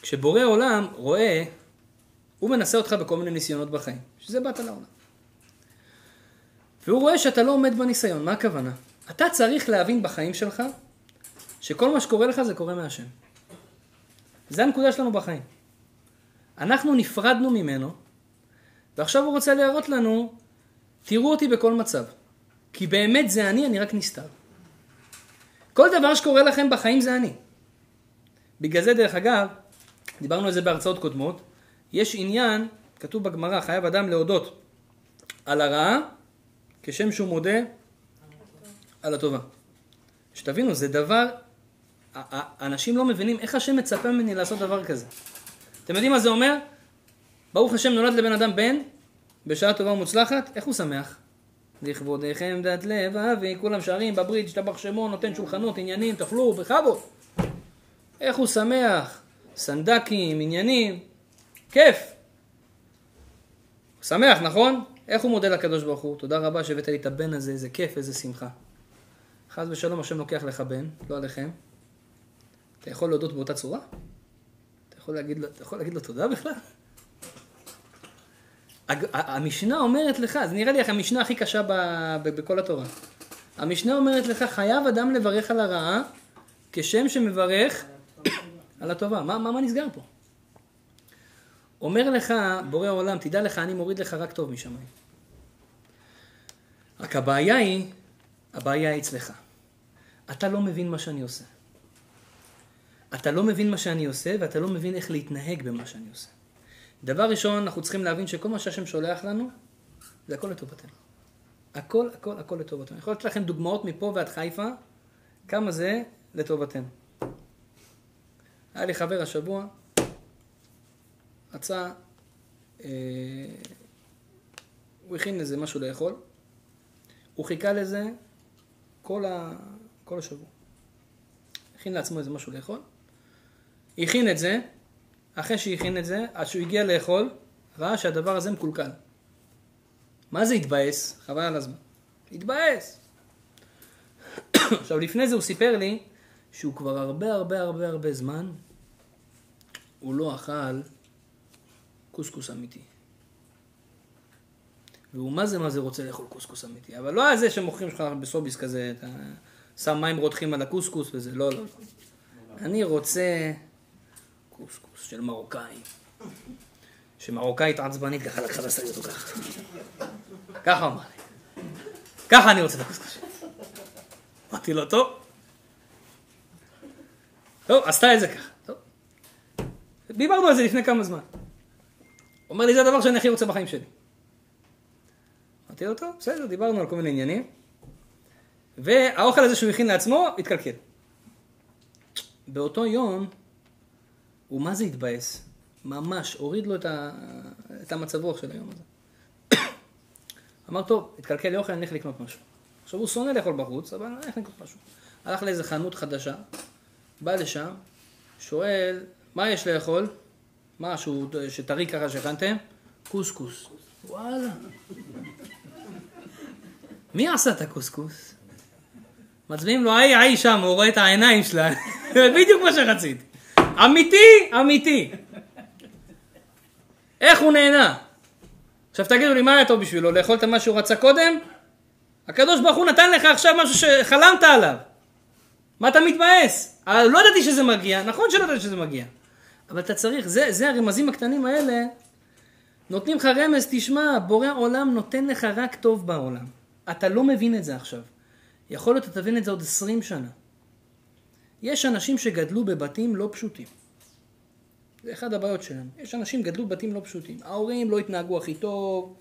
כשבורא עולם רואה, הוא מנסה אותך בכל מיני ניסיונות בחיים, שזה באת לעולם. והוא רואה שאתה לא עומד בניסיון, מה הכוונה? אתה צריך להבין בחיים שלך שכל מה שקורה לך זה קורה מהשם. זה הנקודה שלנו בחיים. אנחנו נפרדנו ממנו, ועכשיו הוא רוצה להראות לנו, תראו אותי בכל מצב. כי באמת זה אני, אני רק נסתר. כל דבר שקורה לכם בחיים זה אני. בגלל זה, דרך אגב, דיברנו על זה בהרצאות קודמות, יש עניין, כתוב בגמרא, חייב אדם להודות על הרעה, כשם שהוא מודה על הטובה. שתבינו, זה דבר, אנשים לא מבינים איך השם מצפה ממני לעשות דבר כזה. אתם יודעים מה זה אומר? ברוך השם נולד לבן אדם בן, בשעה טובה ומוצלחת, איך הוא שמח? לכבודיכם דת לב אבי, כולם שרים בברית, השתבח שמו, נותן שולחנות, עניינים, תאכלו, בכבוד. איך הוא שמח, סנדקים, עניינים, כיף. שמח, נכון? איך הוא מודה לקדוש ברוך הוא? תודה רבה שהבאת לי את הבן הזה, איזה כיף, איזה שמחה. חס ושלום השם לוקח לך בן, לא עליכם. אתה יכול להודות באותה צורה? אתה יכול להגיד לו, אתה יכול להגיד לו תודה בכלל? המשנה אומרת לך, זה נראה לי המשנה הכי קשה ב, ב, בכל התורה. המשנה אומרת לך, חייב אדם לברך על הרעה כשם שמברך על הטובה. מה, מה, מה נסגר פה? אומר לך, בורא עולם, תדע לך, אני מוריד לך רק טוב משמיים. רק הבעיה היא, הבעיה היא אצלך. אתה לא מבין מה שאני עושה. אתה לא מבין מה שאני עושה, ואתה לא מבין איך להתנהג במה שאני עושה. דבר ראשון, אנחנו צריכים להבין שכל מה שהשם שולח לנו, זה הכל לטובתנו. הכל, הכל, הכל לטובתנו. אני יכול לתת לכם דוגמאות מפה ועד חיפה, כמה זה לטובתנו. היה לי חבר השבוע, רצה, אה, הוא הכין לזה משהו לאכול, הוא חיכה לזה כל, ה, כל השבוע. הכין לעצמו איזה משהו לאכול, הכין את זה, אחרי שהכין את זה, עד שהוא הגיע לאכול, ראה שהדבר הזה מקולקל. מה זה התבאס? חבל על הזמן. התבאס. עכשיו, לפני זה הוא סיפר לי שהוא כבר הרבה הרבה הרבה הרבה זמן, הוא לא אכל קוסקוס אמיתי. והוא מה זה מה זה רוצה לאכול קוסקוס אמיתי. אבל לא זה שמוכרים לך בסוביס כזה, אתה שם מים רותחים על הקוסקוס וזה, לא, לא. אני רוצה קוסקוס של מרוקאי. שמרוקאית עצבנית ככה לקחה לי אותו ככה. ככה אמר לי. ככה אני רוצה את הקוסקוס שלי. אמרתי לו, טוב. טוב, עשתה את זה ככה. דיברנו על זה לפני כמה זמן. הוא אומר לי, זה הדבר שאני הכי רוצה בחיים שלי. אמרתי לו, טוב, בסדר, דיברנו על כל מיני עניינים. והאוכל הזה שהוא הכין לעצמו, התקלקל. באותו יום, הוא מה זה התבאס? ממש, הוריד לו את, ה... את המצב רוח של היום הזה. אמר, טוב, התקלקל לי אוכל, אני הולך לקנות משהו. עכשיו הוא שונא לאכול בחוץ, אבל אני הולך לקנות משהו. הלך לאיזה חנות חדשה, בא לשם, שואל, מה יש לאכול? משהו שטרי ככה שהכנתם? קוסקוס. וואלה. מי עשה את הקוסקוס? מצביעים לו, היי, היי שם, הוא רואה את העיניים שלה. בדיוק מה שרציתי. אמיתי, אמיתי. איך הוא נהנה? עכשיו תגידו לי, מה היה טוב בשבילו? לאכול את מה שהוא רצה קודם? הקדוש ברוך הוא נתן לך עכשיו משהו שחלמת עליו. מה אתה מתבאס? אה, לא ידעתי שזה מגיע, נכון שלא ידעתי שזה מגיע. אבל אתה צריך, זה, זה הרמזים הקטנים האלה, נותנים לך רמז, תשמע, בורא עולם נותן לך רק טוב בעולם. אתה לא מבין את זה עכשיו. יכול להיות אתה תבין את זה עוד עשרים שנה. יש אנשים שגדלו בבתים לא פשוטים. זה אחד הבעיות שלהם. יש אנשים שגדלו בבתים לא פשוטים. ההורים לא התנהגו הכי טוב,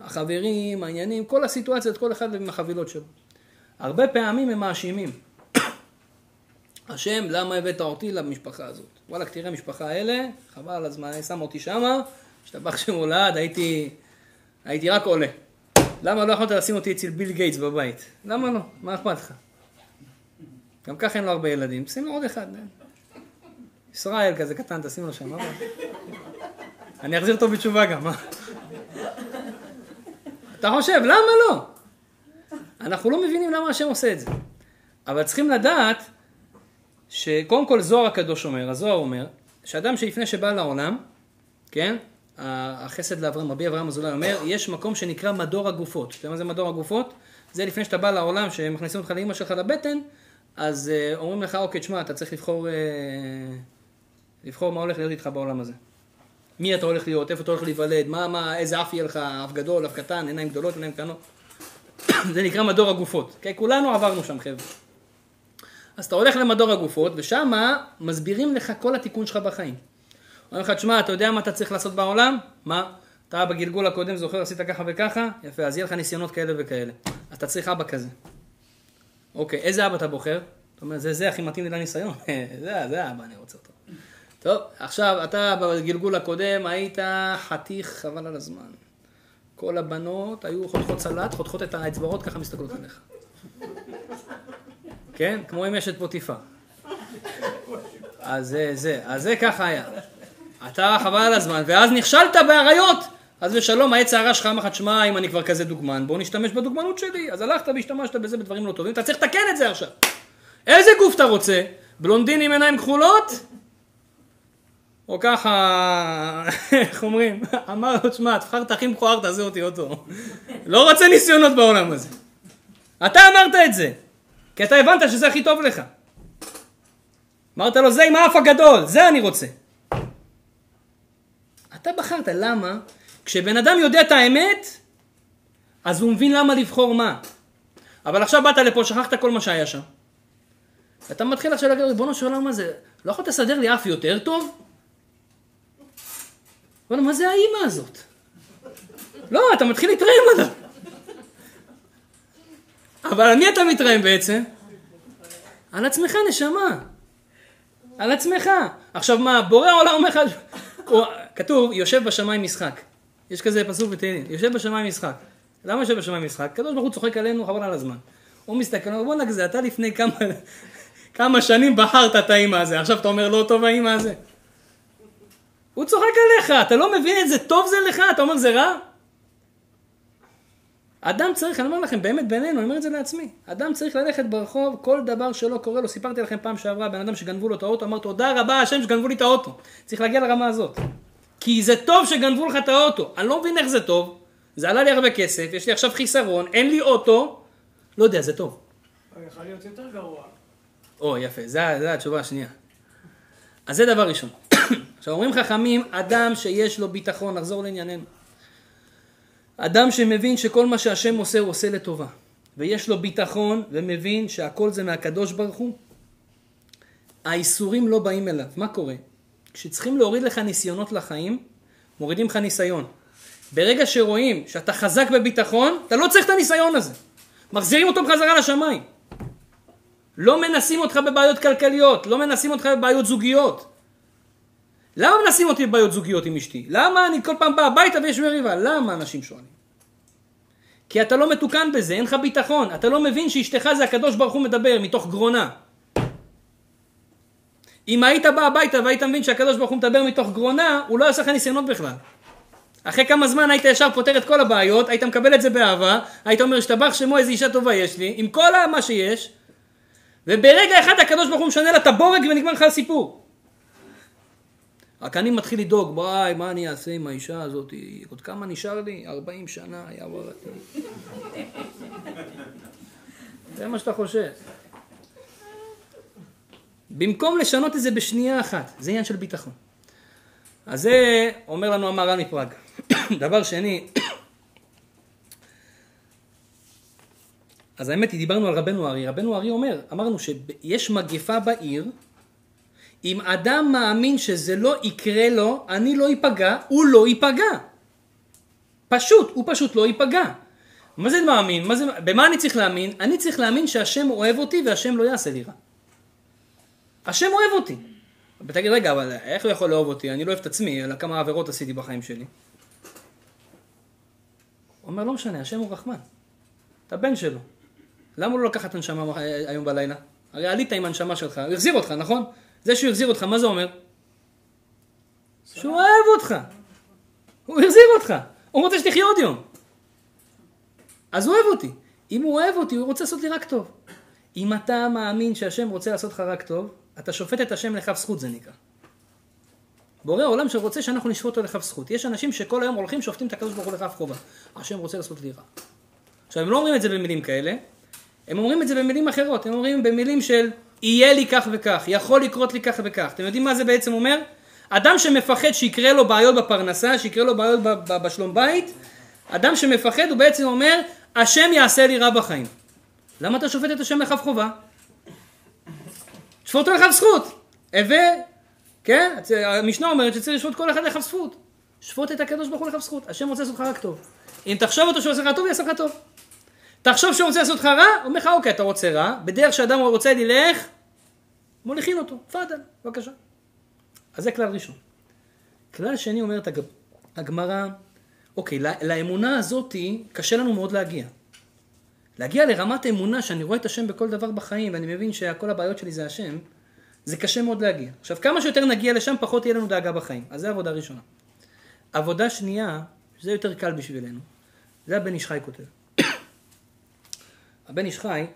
החברים, העניינים, כל הסיטואציות, כל אחד עם החבילות שלו. הרבה פעמים הם מאשימים. השם, למה הבאת אותי למשפחה הזאת? וואלכ, תראה, המשפחה האלה, חבל על הזמן, שם אותי שמה, השתבח שמולד, הייתי, הייתי רק עולה. למה לא יכולת לשים אותי אצל ביל גייטס בבית? למה לא? מה אכפת לך? גם ככה אין לו הרבה ילדים, שים לו עוד אחד. ישראל כזה קטן, תשים לו שם, מה אני אחזיר אותו בתשובה גם, מה? אתה חושב, למה לא? אנחנו לא מבינים למה השם עושה את זה. אבל צריכים לדעת שקודם כל זוהר הקדוש אומר, הזוהר אומר, שאדם שלפני שבא לעולם, כן, החסד לאברהם, רבי אברהם אזולאי אומר, יש מקום שנקרא מדור הגופות. אתה יודע מה זה מדור הגופות? זה לפני שאתה בא לעולם, שמכניסים אותך לאמא שלך לבטן, אז uh, אומרים לך, אוקיי, תשמע, אתה צריך לבחור uh, לבחור מה הולך להיות איתך בעולם הזה. מי אתה הולך להיות, איפה אתה הולך להיוולד, מה, מה, איזה אף יהיה לך, אף גדול, אף קטן, עיניים גדולות, עיניים קטנות. זה נקרא מדור הגופות. אוקיי? כולנו עברנו שם חבר'ה. אז אתה הולך למדור הגופות, ושם מסבירים לך כל התיקון שלך בחיים. אומרים לך, תשמע, אתה יודע מה אתה צריך לעשות בעולם? מה? אתה בגלגול הקודם זוכר עשית ככה וככה? יפה, אז יהיה לך ניסיונות כאלה וכאלה. אז אתה צריך אבא כזה. אוקיי, איזה אבא אתה בוחר? אתה אומר, זה זה הכי מתאים לי לניסיון. זה, זה האבא, אני רוצה אותו. טוב, עכשיו, אתה בגלגול הקודם היית חתיך חבל על הזמן. כל הבנות היו חותכות סלט, חותכות את האצבעות, ככה מסתכלות עליך. כן? כמו אם יש את פוטיפה. אז זה, זה, אז זה ככה היה. אתה חבל על הזמן, ואז נכשלת באריות. אז ושלום, העץ הרע שלך אמר לך, שמע, אם אני כבר כזה דוגמן, בוא נשתמש בדוגמנות שלי. אז הלכת והשתמשת בזה בדברים לא טובים, אתה צריך לתקן את זה עכשיו. איזה גוף אתה רוצה? בלונדין עם עיניים כחולות? או ככה, איך אומרים? אמר לו, שמע, תבחר את הכי מכוער, תעשה אותי אותו. לא רוצה ניסיונות בעולם הזה. אתה אמרת את זה, כי אתה הבנת שזה הכי טוב לך. אמרת לו, זה עם האף הגדול, זה אני רוצה. אתה בחרת, למה? כשבן אדם יודע את האמת, אז הוא מבין למה לבחור מה. אבל עכשיו באת לפה, שכחת כל מה שהיה שם. אתה מתחיל עכשיו להגיד, ריבונו של עולם, מה זה? לא יכול לסדר לי אף יותר טוב? אבל מה זה האימא הזאת? לא, אתה מתחיל להתרעם עליו. אבל על מי אתה מתרעם בעצם? על עצמך, נשמה. על עצמך. עכשיו מה, בורא העולם אומר לך, כתוב, יושב בשמיים משחק. יש כזה פסוק בתהילים, יושב בשמיים משחק. למה יושב בשמיים משחק? הקדוש ברוך הוא צוחק עלינו חבל על הזמן. הוא מסתכל, הוא אומר, נגזה, אתה לפני כמה, כמה שנים בחרת את האימא הזה, עכשיו אתה אומר לא טוב האימא הזה. הוא צוחק עליך, אתה לא מבין את זה, טוב זה לך, אתה אומר זה רע? אדם צריך, אני אומר לכם, באמת בינינו, אני אומר את זה לעצמי, אדם צריך ללכת ברחוב, כל דבר שלא קורה לו, סיפרתי לכם פעם שעברה, בן אדם שגנבו לו את האוטו, אמר תודה רבה השם שגנבו לי את האוטו. צריך להגיע לרמה הזאת. כי זה טוב שגנבו לך את האוטו, אני לא מבין איך זה טוב, זה עלה לי הרבה כסף, יש לי עכשיו חיסרון, אין לי אוטו, לא יודע, זה טוב. יכול להיות יותר גרוע. או, יפה, זו התשובה השנייה. אז זה דבר ראשון. עכשיו אומרים חכמים, אדם שיש לו ביטחון, נחזור לענייננו. אדם שמבין שכל מה שהשם עושה הוא עושה לטובה, ויש לו ביטחון ומבין שהכל זה מהקדוש ברוך הוא, האיסורים לא באים אליו. מה קורה? כשצריכים להוריד לך ניסיונות לחיים, מורידים לך ניסיון. ברגע שרואים שאתה חזק בביטחון, אתה לא צריך את הניסיון הזה. מחזירים אותו בחזרה לשמיים. לא מנסים אותך בבעיות כלכליות, לא מנסים אותך בבעיות זוגיות. למה מנסים אותי בבעיות זוגיות עם אשתי? למה אני כל פעם בא הביתה ויש מריבה? למה אנשים שואלים? כי אתה לא מתוקן בזה, אין לך ביטחון. אתה לא מבין שאשתך זה הקדוש ברוך הוא מדבר מתוך גרונה. אם היית בא הביתה והיית מבין שהקדוש ברוך הוא מדבר מתוך גרונה, הוא לא יעשה לך ניסיונות בכלל. אחרי כמה זמן היית ישר פותר את כל הבעיות, היית מקבל את זה באהבה, היית אומר, השתבח שמו איזה אישה טובה יש לי, עם כל מה שיש, וברגע אחד הקדוש ברוך הוא משנה לה את הבורג ונגמר לך הסיפור. רק אני מתחיל לדאוג, וואי, מה אני אעשה עם האישה הזאת? עוד כמה נשאר לי? 40 שנה, היה וואלתי. זה מה שאתה חושב. במקום לשנות את זה בשנייה אחת, זה עניין של ביטחון. אז זה אומר לנו המהר"ל מפראג. דבר שני, אז האמת היא, דיברנו על רבנו ארי. רבנו ארי אומר, אמרנו שיש מגפה בעיר, אם אדם מאמין שזה לא יקרה לו, אני לא ייפגע, הוא לא ייפגע. פשוט, הוא פשוט לא ייפגע. מה זה מאמין? מה זה, במה אני צריך להאמין? אני צריך להאמין שהשם אוהב אותי והשם לא יעשה לי רע. השם אוהב אותי. ותגיד, רגע, אבל איך הוא יכול לאהוב אותי? אני לא אוהב את עצמי, אלא כמה עבירות עשיתי בחיים שלי. הוא אומר, לא משנה, השם הוא רחמן. אתה בן שלו. למה הוא לא לקח את הנשמה היום בלילה? הרי עלית עם הנשמה שלך, הוא החזיר אותך, נכון? זה שהוא החזיר אותך, מה זה אומר? שהוא אוהב אותך. הוא החזיר אותך. הוא רוצה שתחיה עוד יום. אז הוא אוהב אותי. אם הוא אוהב אותי, הוא רוצה לעשות לי רק טוב. אם אתה מאמין שהשם רוצה לעשות לך רק טוב, אתה שופט את השם לכף זכות זה נקרא. בורא עולם שרוצה שאנחנו נשפוט אותו לכף זכות. יש אנשים שכל היום הולכים שופטים את הקדוש ברוך הוא לכף חובה. השם רוצה לעשות לי רע. עכשיו הם לא אומרים את זה במילים כאלה, הם אומרים את זה במילים אחרות, הם אומרים במילים של יהיה לי כך וכך, יכול לקרות לי כך וכך. אתם יודעים מה זה בעצם אומר? אדם שמפחד שיקרה לו בעיות בפרנסה, שיקרה לו בעיות בשלום בית, אדם שמפחד הוא בעצם אומר, השם יעשה לי רע בחיים. למה אתה שופט את השם לכף חובה? שפוט לכף זכות. הווה, כן? המשנה אומרת שצריך לשפוט כל אחד לכף זכות. שפוט את הקדוש ברוך הוא לכף זכות. השם רוצה לעשות לך רק טוב. אם תחשוב אותו שהוא עושה לך טוב, יעשה לך טוב. תחשוב שהוא רוצה לעשות לך רע, אומר לך אוקיי, אתה רוצה רע, בדרך שאדם רוצה ללך, מוליכים אותו, תפאדל, בבקשה. אז זה כלל ראשון. כלל שני אומרת הג- הגמרא, אוקיי, לא- לאמונה הזאתי קשה לנו מאוד להגיע. להגיע לרמת אמונה שאני רואה את השם בכל דבר בחיים ואני מבין שכל הבעיות שלי זה השם, זה קשה מאוד להגיע. עכשיו, כמה שיותר נגיע לשם, פחות תהיה לנו דאגה בחיים. אז זה עבודה ראשונה. עבודה שנייה, שזה יותר קל בשבילנו, זה הבן איש חי כותב. הבן איש חי,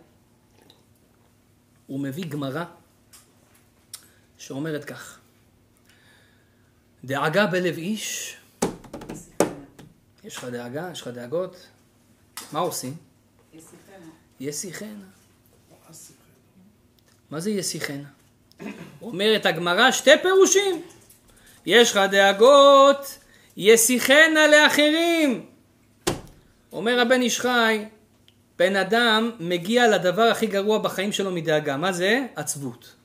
הוא מביא גמרא שאומרת כך: דאגה בלב איש, יש לך דאגה, יש לך דאגות, מה עושים? יסיחנה. מה זה יסיחנה? אומרת הגמרא שתי פירושים. יש לך דאגות, יסיחנה לאחרים. אומר הבן איש חי, בן אדם מגיע לדבר הכי גרוע בחיים שלו מדאגה. מה זה? עצבות.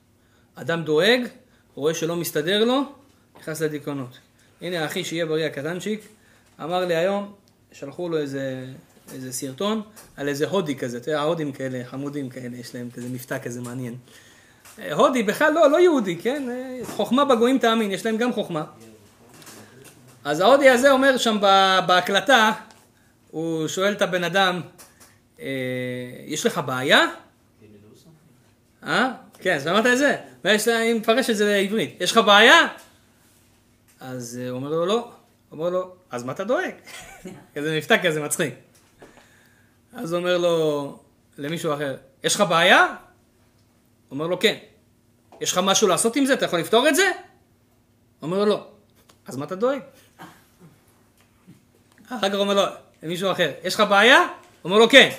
אדם דואג, רואה שלא מסתדר לו, נכנס לדיכאונות. הנה אחי שיהיה בריא הקטנצ'יק, אמר לי היום, שלחו לו איזה, איזה סרטון על איזה הודי כזה, אתה יודע, ההודים כאלה, חמודים כאלה, יש להם כזה מבטא כזה מעניין. אה, הודי בכלל לא, לא יהודי, כן? אה, חוכמה בגויים תאמין, יש להם גם חוכמה. אז ההודי הזה אומר שם בהקלטה, הוא שואל את הבן אדם, אה, יש לך בעיה? אה? כן, שמעת את זה? ויש לה, אני מפרש את זה לעברית. יש לך בעיה? אז אה, הוא אומר לו, לא. אומר לו, אז מה אתה דואג? כזה מבטא כזה מצחיק. אז הוא אומר לו למישהו אחר, יש לך בעיה? הוא אומר לו, כן. יש לך משהו לעשות עם זה? אתה יכול לפתור את זה? הוא אומר לו, לא. אז מה אתה דואג? אחר כך אומר לו, למישהו אחר, יש לך בעיה? הוא אומר לו, כן.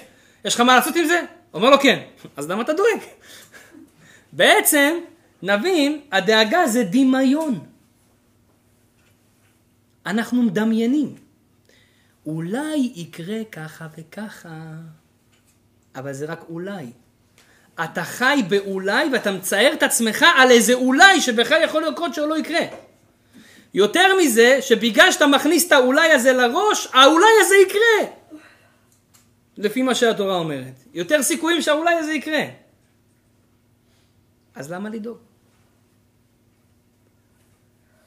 יש לך מה לעשות עם זה? הוא אומר לו, כן. אז למה אתה דואג? בעצם, נבין, הדאגה זה דמיון. אנחנו מדמיינים. אולי יקרה ככה וככה, אבל זה רק אולי. אתה חי באולי ואתה מצייר את עצמך על איזה אולי שבכלל יכול לקרות לא יקרה. יותר מזה, שבגלל שאתה מכניס את האולי הזה לראש, האולי הזה יקרה. לפי מה שהתורה אומרת. יותר סיכויים שהאולי הזה יקרה. אז למה לדאוג?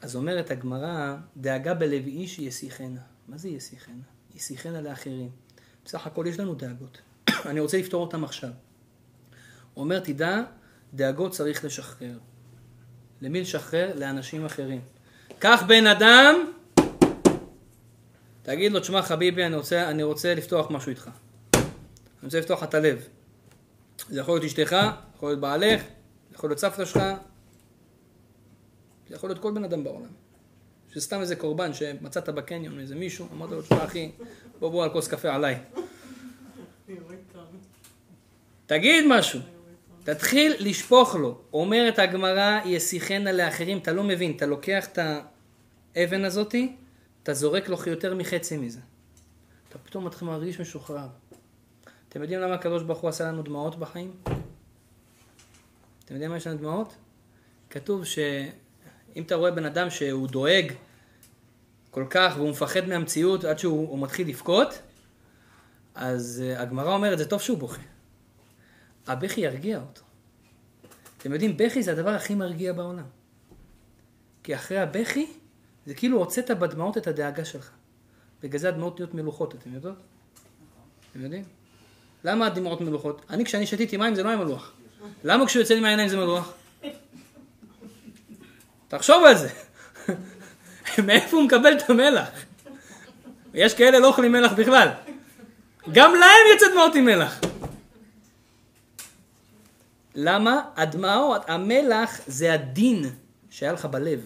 אז אומרת הגמרא, דאגה בלב איש יסיחנה. מה זה יסיחנה? יסיחנה לאחרים. בסך הכל יש לנו דאגות. אני רוצה לפתור אותם עכשיו. הוא אומר, תדע, דאגות צריך לשחרר. למי לשחרר? לאנשים אחרים. קח בן אדם, תגיד לו, תשמע חביבי, אני רוצה, אני רוצה לפתוח משהו איתך. אני רוצה לפתוח את הלב. זה יכול להיות אשתך, יכול להיות בעלך, יכול להיות סבתא שלך, זה יכול להיות כל בן אדם בעולם. שסתם איזה קורבן שמצאת בקניון, איזה מישהו, אמרת לו, תשמע אחי, בוא בוא על כוס קפה עליי. תגיד משהו. תתחיל לשפוך לו. אומרת הגמרא, יסיחנה לאחרים, אתה לא מבין, אתה לוקח את האבן הזאתי, אתה זורק לו יותר מחצי מזה. אתה פתאום מתחיל להרגיש משוחרר. אתם יודעים למה הקדוש ברוך הוא עשה לנו דמעות בחיים? אתם יודעים מה יש לנו דמעות? כתוב שאם אתה רואה בן אדם שהוא דואג כל כך והוא מפחד מהמציאות עד שהוא הוא מתחיל לבכות, אז uh, הגמרא אומרת, זה טוב שהוא בוכה. הבכי ירגיע אותו. אתם יודעים, בכי זה הדבר הכי מרגיע בעולם. כי אחרי הבכי, זה כאילו הוצאת בדמעות את הדאגה שלך. בגלל זה הדמעות נהיות מלוכות, אתם יודעות? אתם יודעים? למה הדמעות מלוכות? אני כשאני שתיתי מים זה לא היה מלוח. למה כשהוא יוצא לי מהעיניים זה מלוח? תחשוב על זה. מאיפה הוא מקבל את המלח? יש כאלה לא אוכלים מלח בכלל. גם להם יוצא דמעות עם מלח. למה? הדמעות, המלח זה הדין שהיה לך בלב.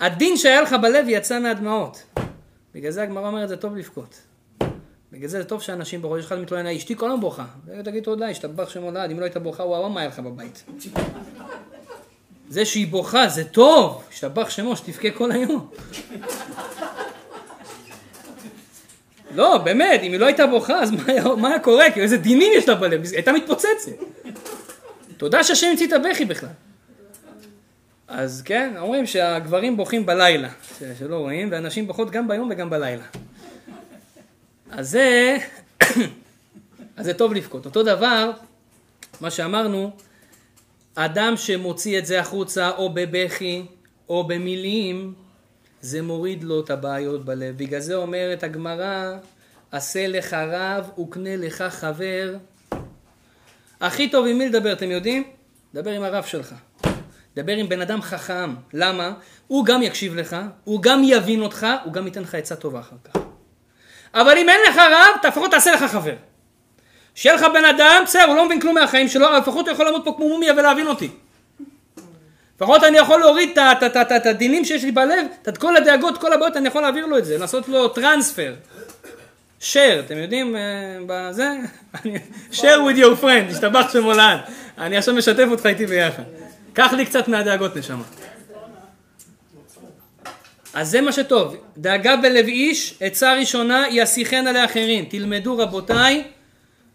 הדין שהיה לך בלב יצא מהדמעות. בגלל זה הגמרא אומרת זה טוב לבכות. בגלל זה זה טוב שאנשים בראש שלך מתלונן, אשתי כל היום בוכה. תגיד תודה, השתבח שם הולד, אם לא היית בוכה, וואו, מה היה לך בבית? זה שהיא בוכה זה טוב, השתבח שמו, שתבכה כל היום. לא, באמת, אם היא לא הייתה בוכה, אז מה מה היה קורה? כאילו, איזה דינים יש לה בלב? הייתה מתפוצצת. תודה שהשם המציא את הבכי בכלל. אז כן, אומרים שהגברים בוכים בלילה, שלא רואים, והנשים בוכות גם ביום וגם בלילה. אז זה, אז זה טוב לבכות. אותו דבר, מה שאמרנו, אדם שמוציא את זה החוצה או בבכי או במילים, זה מוריד לו את הבעיות בלב. בגלל זה אומרת הגמרא, עשה לך רב וקנה לך חבר. הכי טוב עם מי לדבר, אתם יודעים? דבר עם הרב שלך. דבר עם בן אדם חכם. למה? הוא גם יקשיב לך, הוא גם יבין אותך, הוא גם ייתן לך עצה טובה אחר כך. אבל אם אין לך רב, לפחות תעשה לך חבר. שיהיה לך בן אדם, בסדר, הוא לא מבין כלום מהחיים שלו, אבל לפחות הוא יכול לעמוד פה כמו מומיה ולהבין אותי. לפחות אני יכול להוריד את הדינים שיש לי בלב, את כל הדאגות, כל הבעיות, אני יכול להעביר לו את זה, לעשות לו טרנספר. share, אתם יודעים, אה, בזה, share with your friend, השתבח שם עולן. אני עכשיו משתף אותך איתי ביחד. קח לי קצת מהדאגות נשמה. אז זה מה שטוב, דאגה בלב איש, עצה ראשונה, יסיחנה לאחרים. תלמדו רבותיי,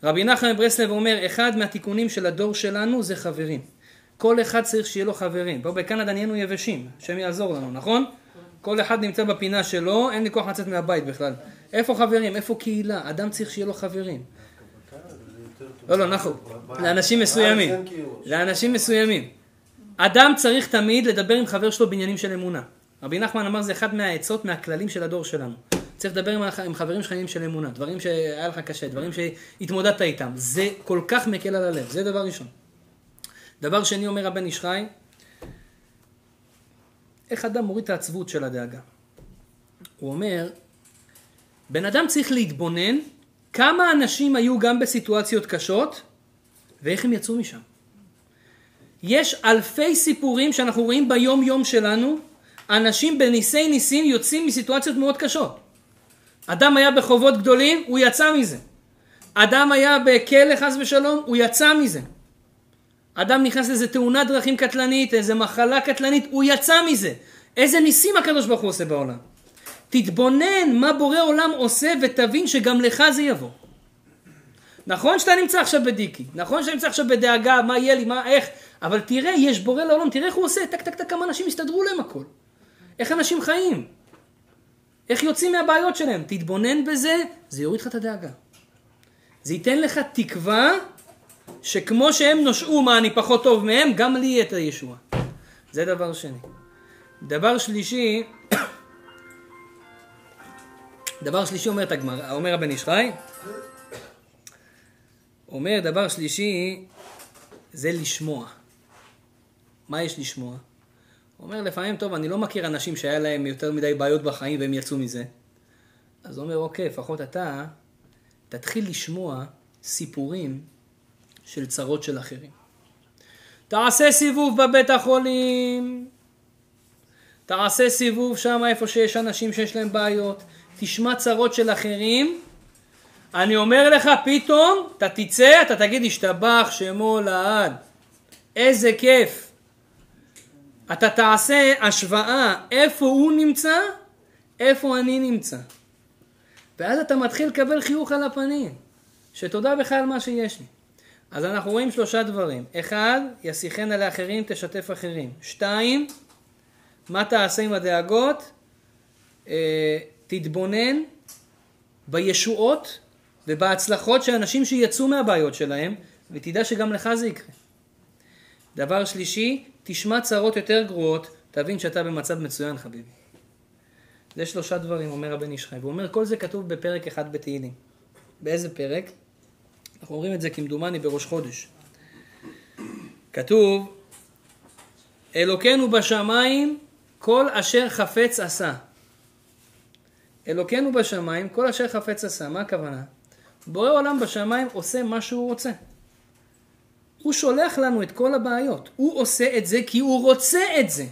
רבי נחמן ברסלב אומר, אחד מהתיקונים של הדור שלנו זה חברים. כל אחד צריך שיהיה לו חברים. פה בקנדה נהיינו יבשים, השם יעזור לנו, נכון? כל אחד נמצא בפינה שלו, אין לי כוח לצאת מהבית בכלל. איפה חברים? איפה קהילה? אדם צריך שיהיה לו חברים. לא, לא, נכון. לאנשים מסוימים. לאנשים מסוימים. אדם צריך תמיד לדבר עם חבר שלו בעניינים של אמונה. רבי נחמן אמר זה אחד מהעצות, מהכללים של הדור שלנו. צריך לדבר עם, עם חברים שלך של אמונה, דברים שהיה לך קשה, דברים שהתמודדת איתם. זה כל כך מקל על הלב, זה דבר ראשון. דבר שני אומר הבן איש חי, איך אדם מוריד את העצבות של הדאגה. הוא אומר, בן אדם צריך להתבונן כמה אנשים היו גם בסיטואציות קשות ואיך הם יצאו משם. יש אלפי סיפורים שאנחנו רואים ביום יום שלנו, אנשים בניסי ניסים יוצאים מסיטואציות מאוד קשות. אדם היה בחובות גדולים, הוא יצא מזה. אדם היה בכלא חס ושלום, הוא יצא מזה. אדם נכנס לאיזה תאונת דרכים קטלנית, איזה מחלה קטלנית, הוא יצא מזה. איזה ניסים הקדוש ברוך הוא עושה בעולם. תתבונן מה בורא עולם עושה ותבין שגם לך זה יבוא. נכון שאתה נמצא עכשיו בדיקי, נכון שאתה נמצא עכשיו בדאגה, מה יהיה לי, מה, איך, אבל תראה, יש בורא לעולם, תראה איך הוא עושה, טק טק טק, כמה אנשים הסתדרו להם הכל. איך אנשים חיים. איך יוצאים מהבעיות שלהם. תתבונן בזה, זה יוריד לך את הדאגה. זה ייתן לך תקווה שכמו שהם נושעו מה אני פחות טוב מהם, גם לי יהיה את הישועה. זה דבר שני. דבר שלישי, דבר שלישי אומרת הגמרא, אומר הבן איש חי, אומר דבר שלישי זה לשמוע. מה יש לשמוע? הוא אומר לפעמים, טוב, אני לא מכיר אנשים שהיה להם יותר מדי בעיות בחיים והם יצאו מזה. אז הוא אומר, אוקיי, לפחות אתה תתחיל לשמוע סיפורים של צרות של אחרים. תעשה סיבוב בבית החולים, תעשה סיבוב שם איפה שיש אנשים שיש להם בעיות, תשמע צרות של אחרים, אני אומר לך פתאום, אתה תצא, אתה תגיד השתבח שמו לעד, איזה כיף. אתה תעשה השוואה איפה הוא נמצא, איפה אני נמצא. ואז אתה מתחיל לקבל חיוך על הפנים, שתודה בכלל על מה שיש לי. אז אנחנו רואים שלושה דברים. אחד, ישיחנה לאחרים, תשתף אחרים. שתיים, מה תעשה עם הדאגות? אה, תתבונן בישועות ובהצלחות של אנשים שיצאו מהבעיות שלהם, ותדע שגם לך זה יקרה. דבר שלישי, תשמע צרות יותר גרועות, תבין שאתה במצב מצוין חביבי. זה שלושה דברים, אומר הבן איש חי. והוא אומר, כל זה כתוב בפרק אחד בתהילים. באיזה פרק? אנחנו אומרים את זה כמדומני בראש חודש. כתוב, אלוקינו בשמיים, כל אשר חפץ עשה. אלוקינו בשמיים, כל אשר חפץ עשה. מה הכוונה? בורא עולם בשמיים עושה מה שהוא רוצה. הוא שולח לנו את כל הבעיות. הוא עושה את זה כי הוא רוצה את זה.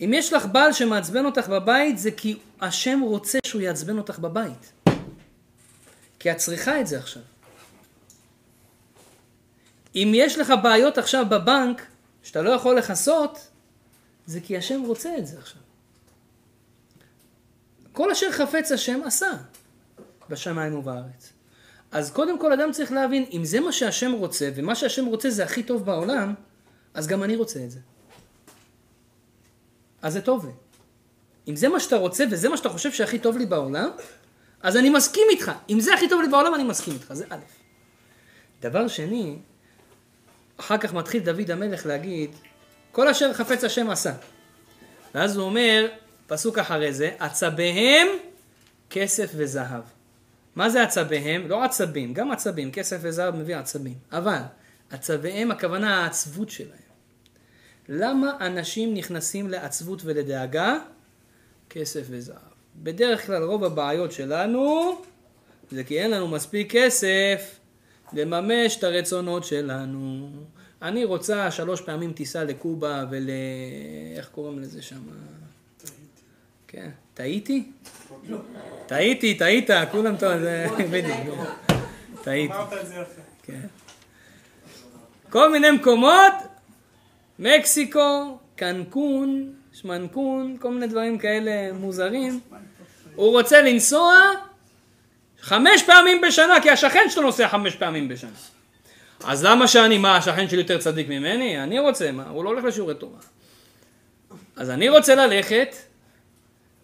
אם יש לך בעל שמעצבן אותך בבית, זה כי השם רוצה שהוא יעצבן אותך בבית. כי את צריכה את זה עכשיו. אם יש לך בעיות עכשיו בבנק, שאתה לא יכול לכסות, זה כי השם רוצה את זה עכשיו. כל אשר חפץ השם עשה בשמיים ובארץ. אז קודם כל אדם צריך להבין, אם זה מה שהשם רוצה, ומה שהשם רוצה זה הכי טוב בעולם, אז גם אני רוצה את זה. אז זה טוב לי. אם זה מה שאתה רוצה וזה מה שאתה חושב שהכי טוב לי בעולם, אז אני מסכים איתך. אם זה הכי טוב לי בעולם, אני מסכים איתך. זה א'. דבר שני, אחר כך מתחיל דוד המלך להגיד, כל אשר חפץ השם עשה. ואז הוא אומר, פסוק אחרי זה, עצביהם כסף וזהב. מה זה עצביהם? לא עצבים, גם עצבים, כסף וזהב מביא עצבים. אבל עצביהם הכוונה העצבות שלהם. למה אנשים נכנסים לעצבות ולדאגה? כסף וזהב. בדרך כלל רוב הבעיות שלנו זה כי אין לנו מספיק כסף לממש את הרצונות שלנו. אני רוצה שלוש פעמים טיסה לקובה ול... איך קוראים לזה שם? כן. טעיתי? טעיתי, טעית, כולם טוב, זה בדיוק. טעיתי. כן. כל מיני מקומות, מקסיקו, קנקון, שמנקון, כל מיני דברים כאלה מוזרים. הוא רוצה לנסוע חמש פעמים בשנה, כי השכן שלו נוסע חמש פעמים בשנה. אז למה שאני, מה, השכן שלי יותר צדיק ממני? אני רוצה, מה, הוא לא הולך לשיעורי תורה. אז אני רוצה ללכת,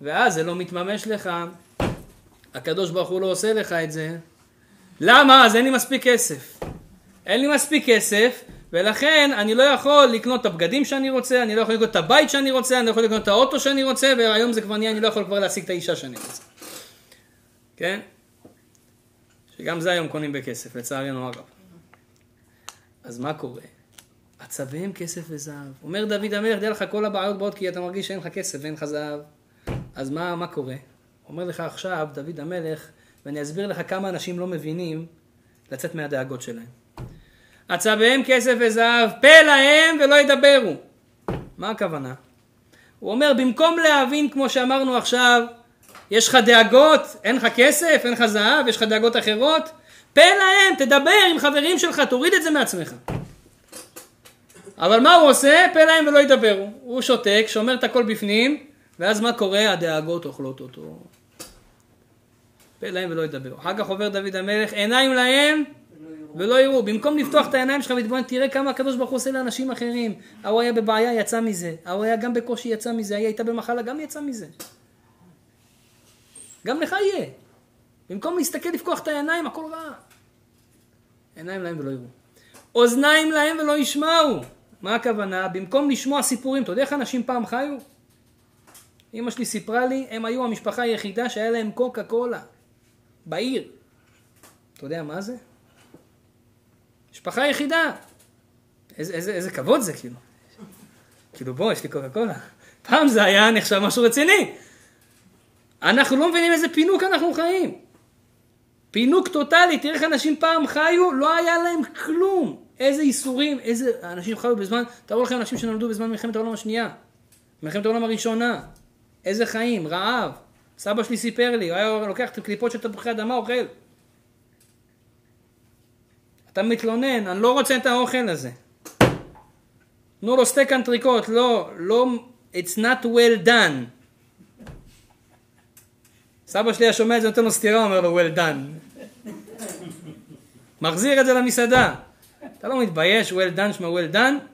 ואז זה לא מתממש לך. הקדוש ברוך הוא לא עושה לך את זה. למה? אז אין לי מספיק כסף. אין לי מספיק כסף, ולכן אני לא יכול לקנות את הבגדים שאני רוצה, אני לא יכול לקנות את הבית שאני רוצה, אני לא יכול לקנות את האוטו שאני רוצה, והיום זה כבר נהיה, אני לא יכול כבר להשיג את האישה שאני רוצה. כן? שגם זה היום קונים בכסף, לצערנו הרב. אז מה קורה? עצביהם כסף וזהב. אומר דוד המלך, דע לך כל הבעיות באות כי אתה מרגיש שאין לך כסף ואין לך זהב. אז מה, מה קורה? אומר לך עכשיו דוד המלך, ואני אסביר לך כמה אנשים לא מבינים לצאת מהדאגות שלהם. עצביהם כסף וזהב, פה להם ולא ידברו. מה הכוונה? הוא אומר, במקום להבין, כמו שאמרנו עכשיו, יש לך דאגות, אין לך כסף, אין לך זהב, יש לך דאגות אחרות, פה להם, תדבר עם חברים שלך, תוריד את זה מעצמך. אבל מה הוא עושה? פה להם ולא ידברו. הוא שותק, שומר את הכל בפנים, ואז מה קורה? הדאגות אוכלות אותו. פה להם ולא ידברו. אחר כך עובר דוד המלך, עיניים להם ולא יראו. במקום לפתוח את העיניים שלך ולהתבונן, תראה כמה הקדוש ברוך הוא עושה לאנשים אחרים. ההוא היה בבעיה, יצא מזה. ההוא היה גם בקושי, יצא מזה. היא הייתה במחלה, גם יצא מזה. גם לך יהיה. במקום להסתכל, לפקוח את העיניים, הכל רע. עיניים להם ולא יראו. אוזניים להם ולא ישמעו. מה הכוונה? במקום לשמוע סיפורים, אתה יודע איך אנשים פעם חיו? אמא שלי סיפרה לי, הם היו המשפחה היחידה שהיה להם קוקה קולה. בעיר. אתה יודע מה זה? משפחה יחידה. איזה, איזה, איזה כבוד זה כאילו. כאילו בוא, יש לי קוקה קולה. פעם זה היה נחשב משהו רציני. אנחנו לא מבינים איזה פינוק אנחנו חיים. פינוק טוטאלי, תראה איך אנשים פעם חיו, לא היה להם כלום. איזה איסורים, איזה אנשים חיו בזמן, תראו לכם אנשים שנולדו בזמן מלחמת העולם השנייה, מלחמת העולם הראשונה, איזה חיים, רעב. סבא שלי סיפר לי, הוא היה לוקח את הקליפות של תפוחי אדמה, אוכל. אתה מתלונן, אני לא רוצה את האוכל הזה. תנו לו סטייק אנטריקוט, לא, לא, it's not well done. סבא שלי היה שומע את זה, נותן לו סטירה, אומר לו well done. מחזיר את זה למסעדה. אתה לא מתבייש, well done, שמה well done?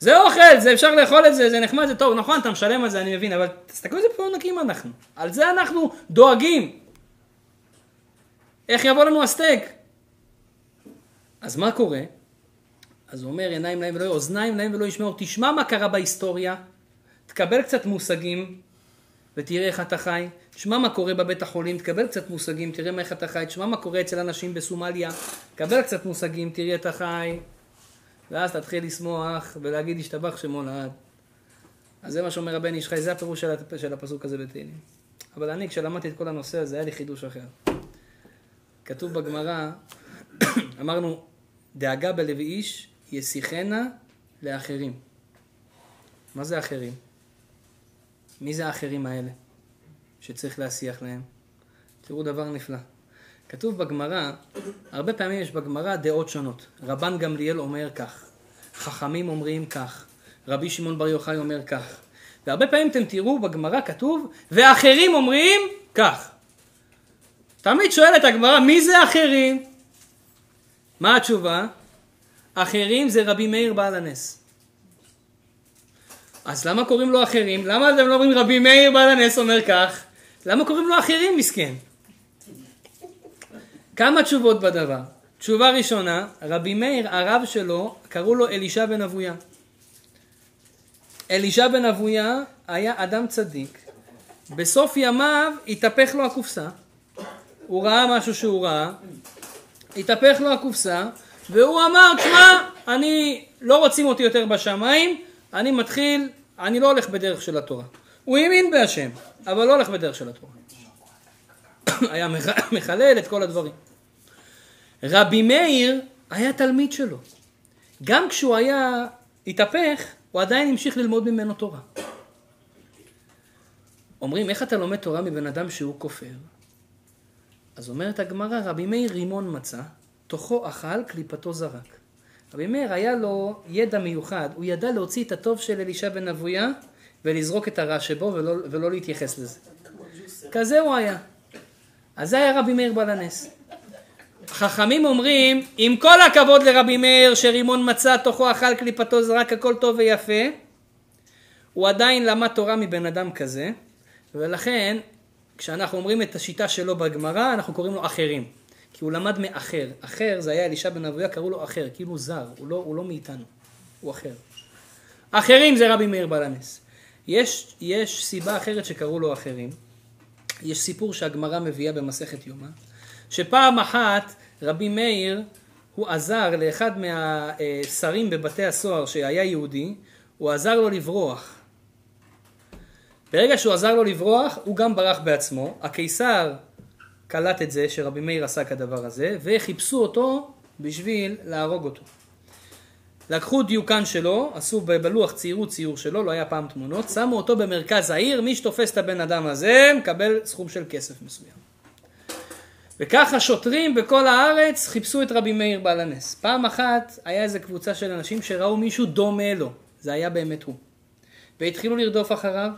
זה אוכל, זה אפשר לאכול את זה, זה נחמד, זה טוב, נכון, אתה משלם על זה, אני מבין, אבל תסתכלו איזה פעונקים אנחנו. על זה אנחנו דואגים. איך יבוא לנו הסטייק? אז מה קורה? אז הוא אומר עיניים להם ולא אוזניים להם ולא ישמעו. תשמע מה קרה בהיסטוריה, תקבל קצת מושגים ותראה איך אתה חי. תשמע מה קורה בבית החולים, תקבל קצת מושגים, תראה איך אתה חי. תשמע מה קורה אצל אנשים בסומליה, תקבל קצת מושגים, תראה אתה חי. ואז תתחיל לשמוח ולהגיד השתבח שמו לעד. אז זה מה שאומר הבן איש חי, זה הפירוש של, הפ- של הפסוק הזה בתהילים. אבל אני, כשלמדתי את כל הנושא הזה, היה לי חידוש אחר. כתוב בגמרא, אמרנו, דאגה בלב איש ישיחנה לאחרים. מה זה אחרים? מי זה האחרים האלה שצריך להשיח להם? תראו דבר נפלא. כתוב בגמרא, הרבה פעמים יש בגמרא דעות שונות. רבן גמליאל אומר כך, חכמים אומרים כך, רבי שמעון בר יוחאי אומר כך. והרבה פעמים אתם תראו בגמרא כתוב, ואחרים אומרים כך. תמיד שואלת הגמרא, מי זה אחרים? מה התשובה? אחרים זה רבי מאיר בעל הנס. אז למה קוראים לו אחרים? למה אתם לא אומרים רבי מאיר בעל הנס אומר כך? למה קוראים לו אחרים מסכן? כמה תשובות בדבר. תשובה ראשונה, רבי מאיר, הרב שלו, קראו לו אלישע בן אבויה. אלישע בן אבויה היה אדם צדיק. בסוף ימיו התהפך לו הקופסה. הוא ראה משהו שהוא ראה, התהפך לו הקופסה, והוא אמר, תשמע, אני, לא רוצים אותי יותר בשמיים, אני מתחיל, אני לא הולך בדרך של התורה. הוא האמין בהשם, אבל לא הולך בדרך של התורה. היה מחלל את כל הדברים. רבי מאיר היה תלמיד שלו. גם כשהוא היה התהפך, הוא עדיין המשיך ללמוד ממנו תורה. אומרים, איך אתה לומד תורה מבן אדם שהוא כופר? אז אומרת הגמרא, רבי מאיר רימון מצא, תוכו אכל, קליפתו זרק. רבי מאיר היה לו ידע מיוחד, הוא ידע להוציא את הטוב של אלישע בן אבויה ולזרוק את הרע שבו ולא, ולא להתייחס לזה. כזה הוא היה. אז זה היה רבי מאיר בעל הנס. חכמים אומרים, עם כל הכבוד לרבי מאיר שרימון מצא תוכו אכל קליפתו זרק הכל טוב ויפה, הוא עדיין למד תורה מבן אדם כזה, ולכן כשאנחנו אומרים את השיטה שלו בגמרא, אנחנו קוראים לו אחרים. כי הוא למד מאחר. אחר זה היה אלישע בן אבויה, קראו לו אחר, כאילו זר, הוא לא, הוא לא מאיתנו, הוא אחר. אחרים זה רבי מאיר בעל. יש, יש סיבה אחרת שקראו לו אחרים. יש סיפור שהגמרא מביאה במסכת יומא, שפעם אחת רבי מאיר, הוא עזר לאחד מהשרים בבתי הסוהר שהיה יהודי, הוא עזר לו לברוח. ברגע שהוא עזר לו לברוח, הוא גם ברח בעצמו. הקיסר קלט את זה שרבי מאיר עשה כדבר הזה, וחיפשו אותו בשביל להרוג אותו. לקחו דיוקן שלו, עשו בלוח ציירו ציור שלו, לא היה פעם תמונות, שמו אותו במרכז העיר, מי שתופס את הבן אדם הזה מקבל סכום של כסף מסוים. וככה שוטרים בכל הארץ חיפשו את רבי מאיר בעל הנס. פעם אחת היה איזה קבוצה של אנשים שראו מישהו דומה לו, זה היה באמת הוא. והתחילו לרדוף אחריו,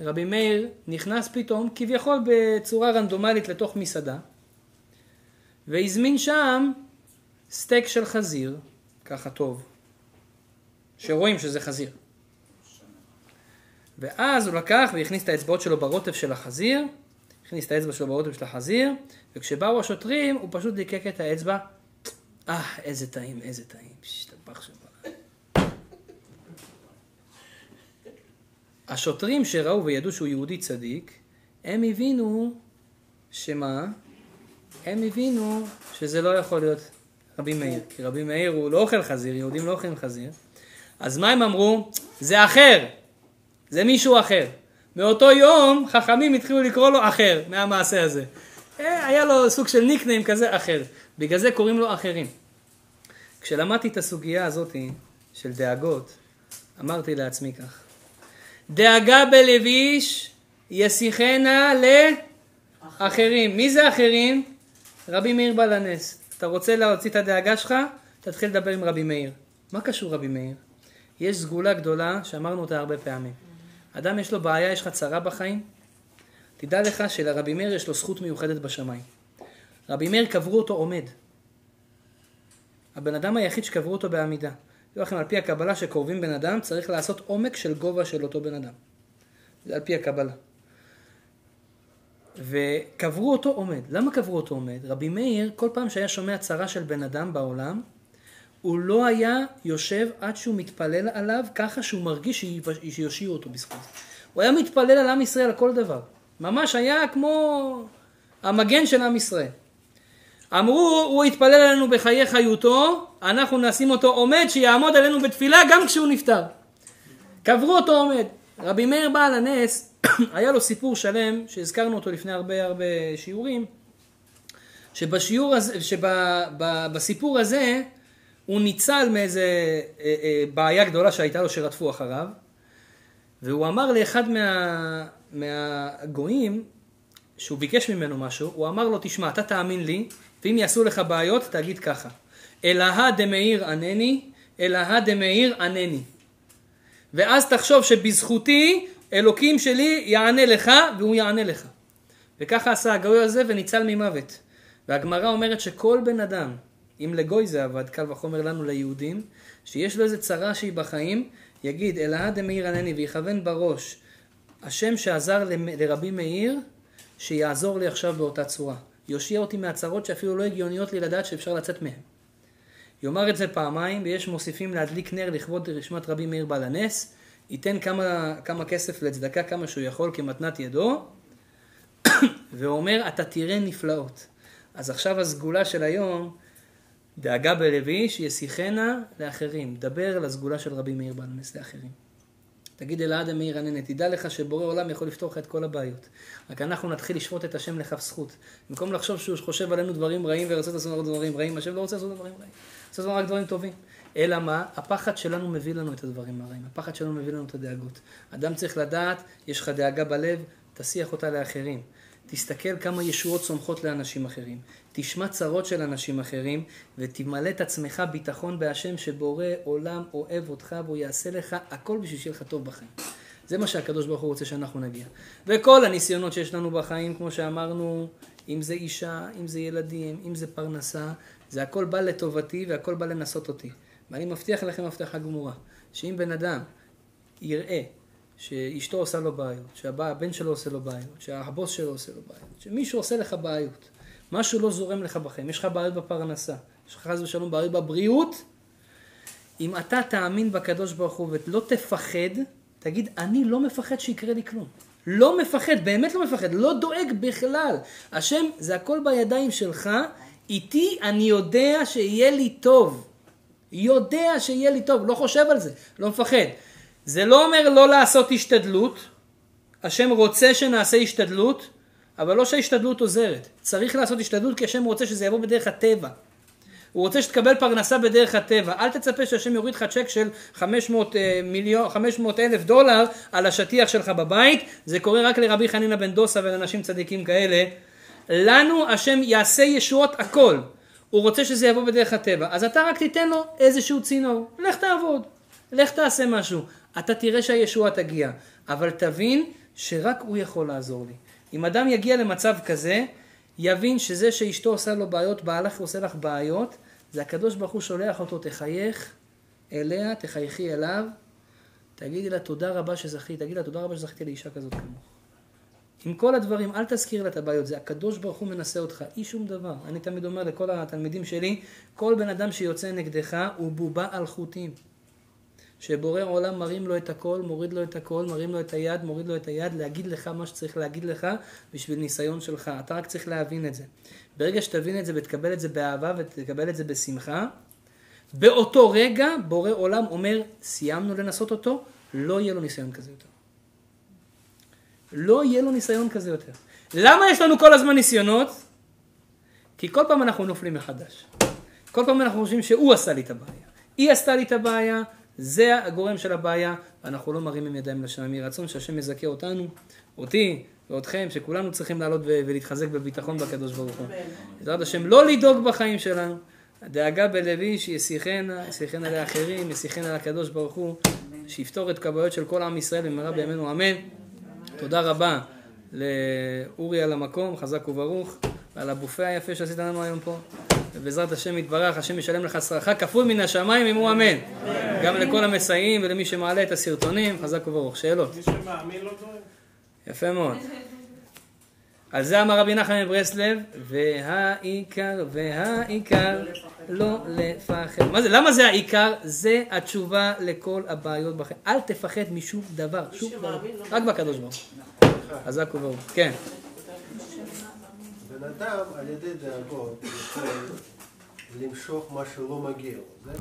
רבי מאיר נכנס פתאום כביכול בצורה רנדומלית לתוך מסעדה והזמין שם סטייק של חזיר, ככה טוב, שרואים שזה חזיר. ואז הוא לקח והכניס את האצבעות שלו ברוטב של החזיר, הכניס את האצבע שלו ברוטב של החזיר, וכשבאו השוטרים הוא פשוט ליקק את האצבע, אה, איזה טעים, איזה טעים, שטבח שם. השוטרים שראו וידעו שהוא יהודי צדיק, הם הבינו שמה? הם הבינו שזה לא יכול להיות רבי מאיר, כי רבי מאיר הוא לא אוכל חזיר, יהודים לא אוכלים חזיר. אז מה הם אמרו? זה אחר, זה מישהו אחר. מאותו יום חכמים התחילו לקרוא לו אחר מהמעשה הזה. אה, היה לו סוג של ניקניים כזה אחר, בגלל זה קוראים לו אחרים. כשלמדתי את הסוגיה הזאת של דאגות, אמרתי לעצמי כך, דאגה בלביש יסיחנה לאחרים. מי זה אחרים? רבי מאיר בעל הנס. אתה רוצה להוציא את הדאגה שלך? תתחיל לדבר עם רבי מאיר. מה קשור רבי מאיר? יש סגולה גדולה שאמרנו אותה הרבה פעמים. אדם יש לו בעיה, יש לך צרה בחיים? תדע לך שלרבי מאיר יש לו זכות מיוחדת בשמיים. רבי מאיר קברו אותו עומד. הבן אדם היחיד שקברו אותו בעמידה. תראו לכם, על פי הקבלה שקורבים בן אדם, צריך לעשות עומק של גובה של אותו בן אדם. זה על פי הקבלה. וקברו אותו עומד. למה קברו אותו עומד? רבי מאיר, כל פעם שהיה שומע צרה של בן אדם בעולם, הוא לא היה יושב עד שהוא מתפלל עליו ככה שהוא מרגיש שיושיעו אותו בזכות זה. הוא היה מתפלל על עם ישראל על כל דבר. ממש היה כמו המגן של עם ישראל. אמרו, הוא יתפלל עלינו בחיי חיותו, אנחנו נשים אותו עומד, שיעמוד עלינו בתפילה גם כשהוא נפטר. קברו אותו עומד. רבי מאיר בעל הנס, היה לו סיפור שלם, שהזכרנו אותו לפני הרבה הרבה שיעורים, שבשיעור הזה, שבסיפור הזה, הוא ניצל מאיזה אה, אה, בעיה גדולה שהייתה לו שרדפו אחריו, והוא אמר לאחד מה, מהגויים, שהוא ביקש ממנו משהו, הוא אמר לו, תשמע, אתה תאמין לי, ואם יעשו לך בעיות, תגיד ככה. אלהה דמאיר ענני, אלא הדמאיר ענני. ואז תחשוב שבזכותי אלוקים שלי יענה לך והוא יענה לך. וככה עשה הגוי הזה וניצל ממוות. והגמרא אומרת שכל בן אדם, אם לגוי זה עבד, קל וחומר לנו ליהודים, שיש לו איזה צרה שהיא בחיים, יגיד אלהא דמאיר ענני ויכוון בראש, השם שעזר לרבי מאיר, שיעזור לי עכשיו באותה צורה. יושיע אותי מהצרות שאפילו לא הגיוניות לי לדעת שאפשר לצאת מהן. יאמר את זה פעמיים, ויש מוסיפים להדליק נר לכבוד רשמת רבי מאיר בעל הנס, ייתן כמה, כמה כסף לצדקה, כמה שהוא יכול כמתנת ידו, ואומר, אתה תראה נפלאות. אז עכשיו הסגולה של היום, דאגה בלוי, שישיחנה לאחרים. דבר על הסגולה של רבי מאיר בעל הנס לאחרים. תגיד אלעד המאיר עננה, תדע לך שבורא עולם יכול לפתור לך את כל הבעיות. רק אנחנו נתחיל לשפוט את השם לכף זכות. במקום לחשוב שהוא חושב עלינו דברים רעים ורוצה לעשות דברים רעים, השם לא רוצה לעשות דברים רעים. רוצה לעשות רק דברים טובים. אלא מה? הפחד שלנו מביא לנו את הדברים הרעים. הפחד שלנו מביא לנו את הדאגות. אדם צריך לדעת, יש לך דאגה בלב, תסיח אותה לאחרים. תסתכל כמה ישועות צומחות לאנשים אחרים. תשמע צרות של אנשים אחרים, ותמלא את עצמך ביטחון בהשם שבורא עולם אוהב אותך והוא יעשה לך הכל בשביל שיהיה לך טוב בחיים. זה מה שהקדוש ברוך הוא רוצה שאנחנו נגיע. וכל הניסיונות שיש לנו בחיים, כמו שאמרנו, אם זה אישה, אם זה ילדים, אם זה פרנסה, זה הכל בא לטובתי והכל בא לנסות אותי. ואני מבטיח לכם הבטחה גמורה, שאם בן אדם יראה שאשתו עושה לו בעיות, שהבן שלו עושה לו בעיות, שהבוס שלו עושה לו בעיות, שמישהו עושה לך בעיות, משהו לא זורם לך בחיים, יש לך בעיות בפרנסה, יש לך חס ושלום בעיות בבריאות, אם אתה תאמין בקדוש ברוך הוא ולא תפחד, תגיד, אני לא מפחד שיקרה לי כלום. לא מפחד, באמת לא מפחד, לא דואג בכלל. השם, זה הכל בידיים שלך, איתי אני יודע שיהיה לי טוב. יודע שיהיה לי טוב, לא חושב על זה, לא מפחד. זה לא אומר לא לעשות השתדלות, השם רוצה שנעשה השתדלות, אבל לא שההשתדלות עוזרת. צריך לעשות השתדלות כי השם רוצה שזה יבוא בדרך הטבע. הוא רוצה שתקבל פרנסה בדרך הטבע. אל תצפה שהשם יוריד לך צ'ק של 500, אה, מיליון, 500 אלף דולר על השטיח שלך בבית. זה קורה רק לרבי חנינא בן דוסה ולאנשים צדיקים כאלה. לנו השם יעשה ישועות הכל. הוא רוצה שזה יבוא בדרך הטבע. אז אתה רק תיתן לו איזשהו צינור. לך תעבוד. לך תעשה משהו. אתה תראה שהישועה תגיע. אבל תבין שרק הוא יכול לעזור לי. אם אדם יגיע למצב כזה, יבין שזה שאשתו עושה לו בעיות, בעלך עושה לך בעיות, זה הקדוש ברוך הוא שולח אותו, תחייך אליה, תחייכי אליו, תגידי לה תודה רבה שזכית, תגידי לה תודה רבה שזכיתי לאישה כזאת כמוך. עם כל הדברים, אל תזכיר לה את הבעיות, זה הקדוש ברוך הוא מנסה אותך, אי שום דבר. אני תמיד אומר לכל התלמידים שלי, כל בן אדם שיוצא נגדך הוא בובה על חוטים. שבורא עולם מרים לו את הכל, מוריד לו את הכל, מרים לו את היד, מוריד לו את היד, להגיד לך מה שצריך להגיד לך בשביל ניסיון שלך. אתה רק צריך להבין את זה. ברגע שתבין את זה ותקבל את זה באהבה ותקבל את זה בשמחה, באותו רגע בורא עולם אומר, סיימנו לנסות אותו, לא יהיה לו ניסיון כזה יותר. לא יהיה לו ניסיון כזה יותר. למה יש לנו כל הזמן ניסיונות? כי כל פעם אנחנו נופלים מחדש. כל פעם אנחנו חושבים שהוא עשה לי את הבעיה. היא עשתה לי את הבעיה, זה הגורם של הבעיה, ואנחנו לא מרימים ידיים לשם. יהי רצון שהשם יזכה אותנו, אותי ואותכם, שכולנו צריכים לעלות ולהתחזק בביטחון בקדוש ברוך הוא. בעזרת השם, לא לדאוג בחיים שלנו. הדאגה בלוי שישיחנה, ישיחנה לאחרים, ישיחנה לקדוש ברוך הוא, שיפתור את כבעיות של כל עם ישראל במהרה בימינו אמן. תודה רבה לאורי על המקום, חזק וברוך, ועל הבופה היפה שעשית לנו היום פה. ובעזרת השם יתברך, השם ישלם לך שכרך כפול מן השמיים, אמרו אמן. גם לכל המסייעים ולמי שמעלה את הסרטונים, חזק וברוך. שאלות? מי שמאמין לא טועה. יפה מאוד. על זה אמר רבי נחמן מברסלב, והעיקר, והעיקר, לא לפחד. מה זה? למה זה העיקר? זה התשובה לכל הבעיות בחיים. אל תפחד משום דבר, שום דבר. רק בקדוש ברוך הוא. חזק וברוך. כן. אדם על ידי דאגות למשוך מה שלא מגיע לו.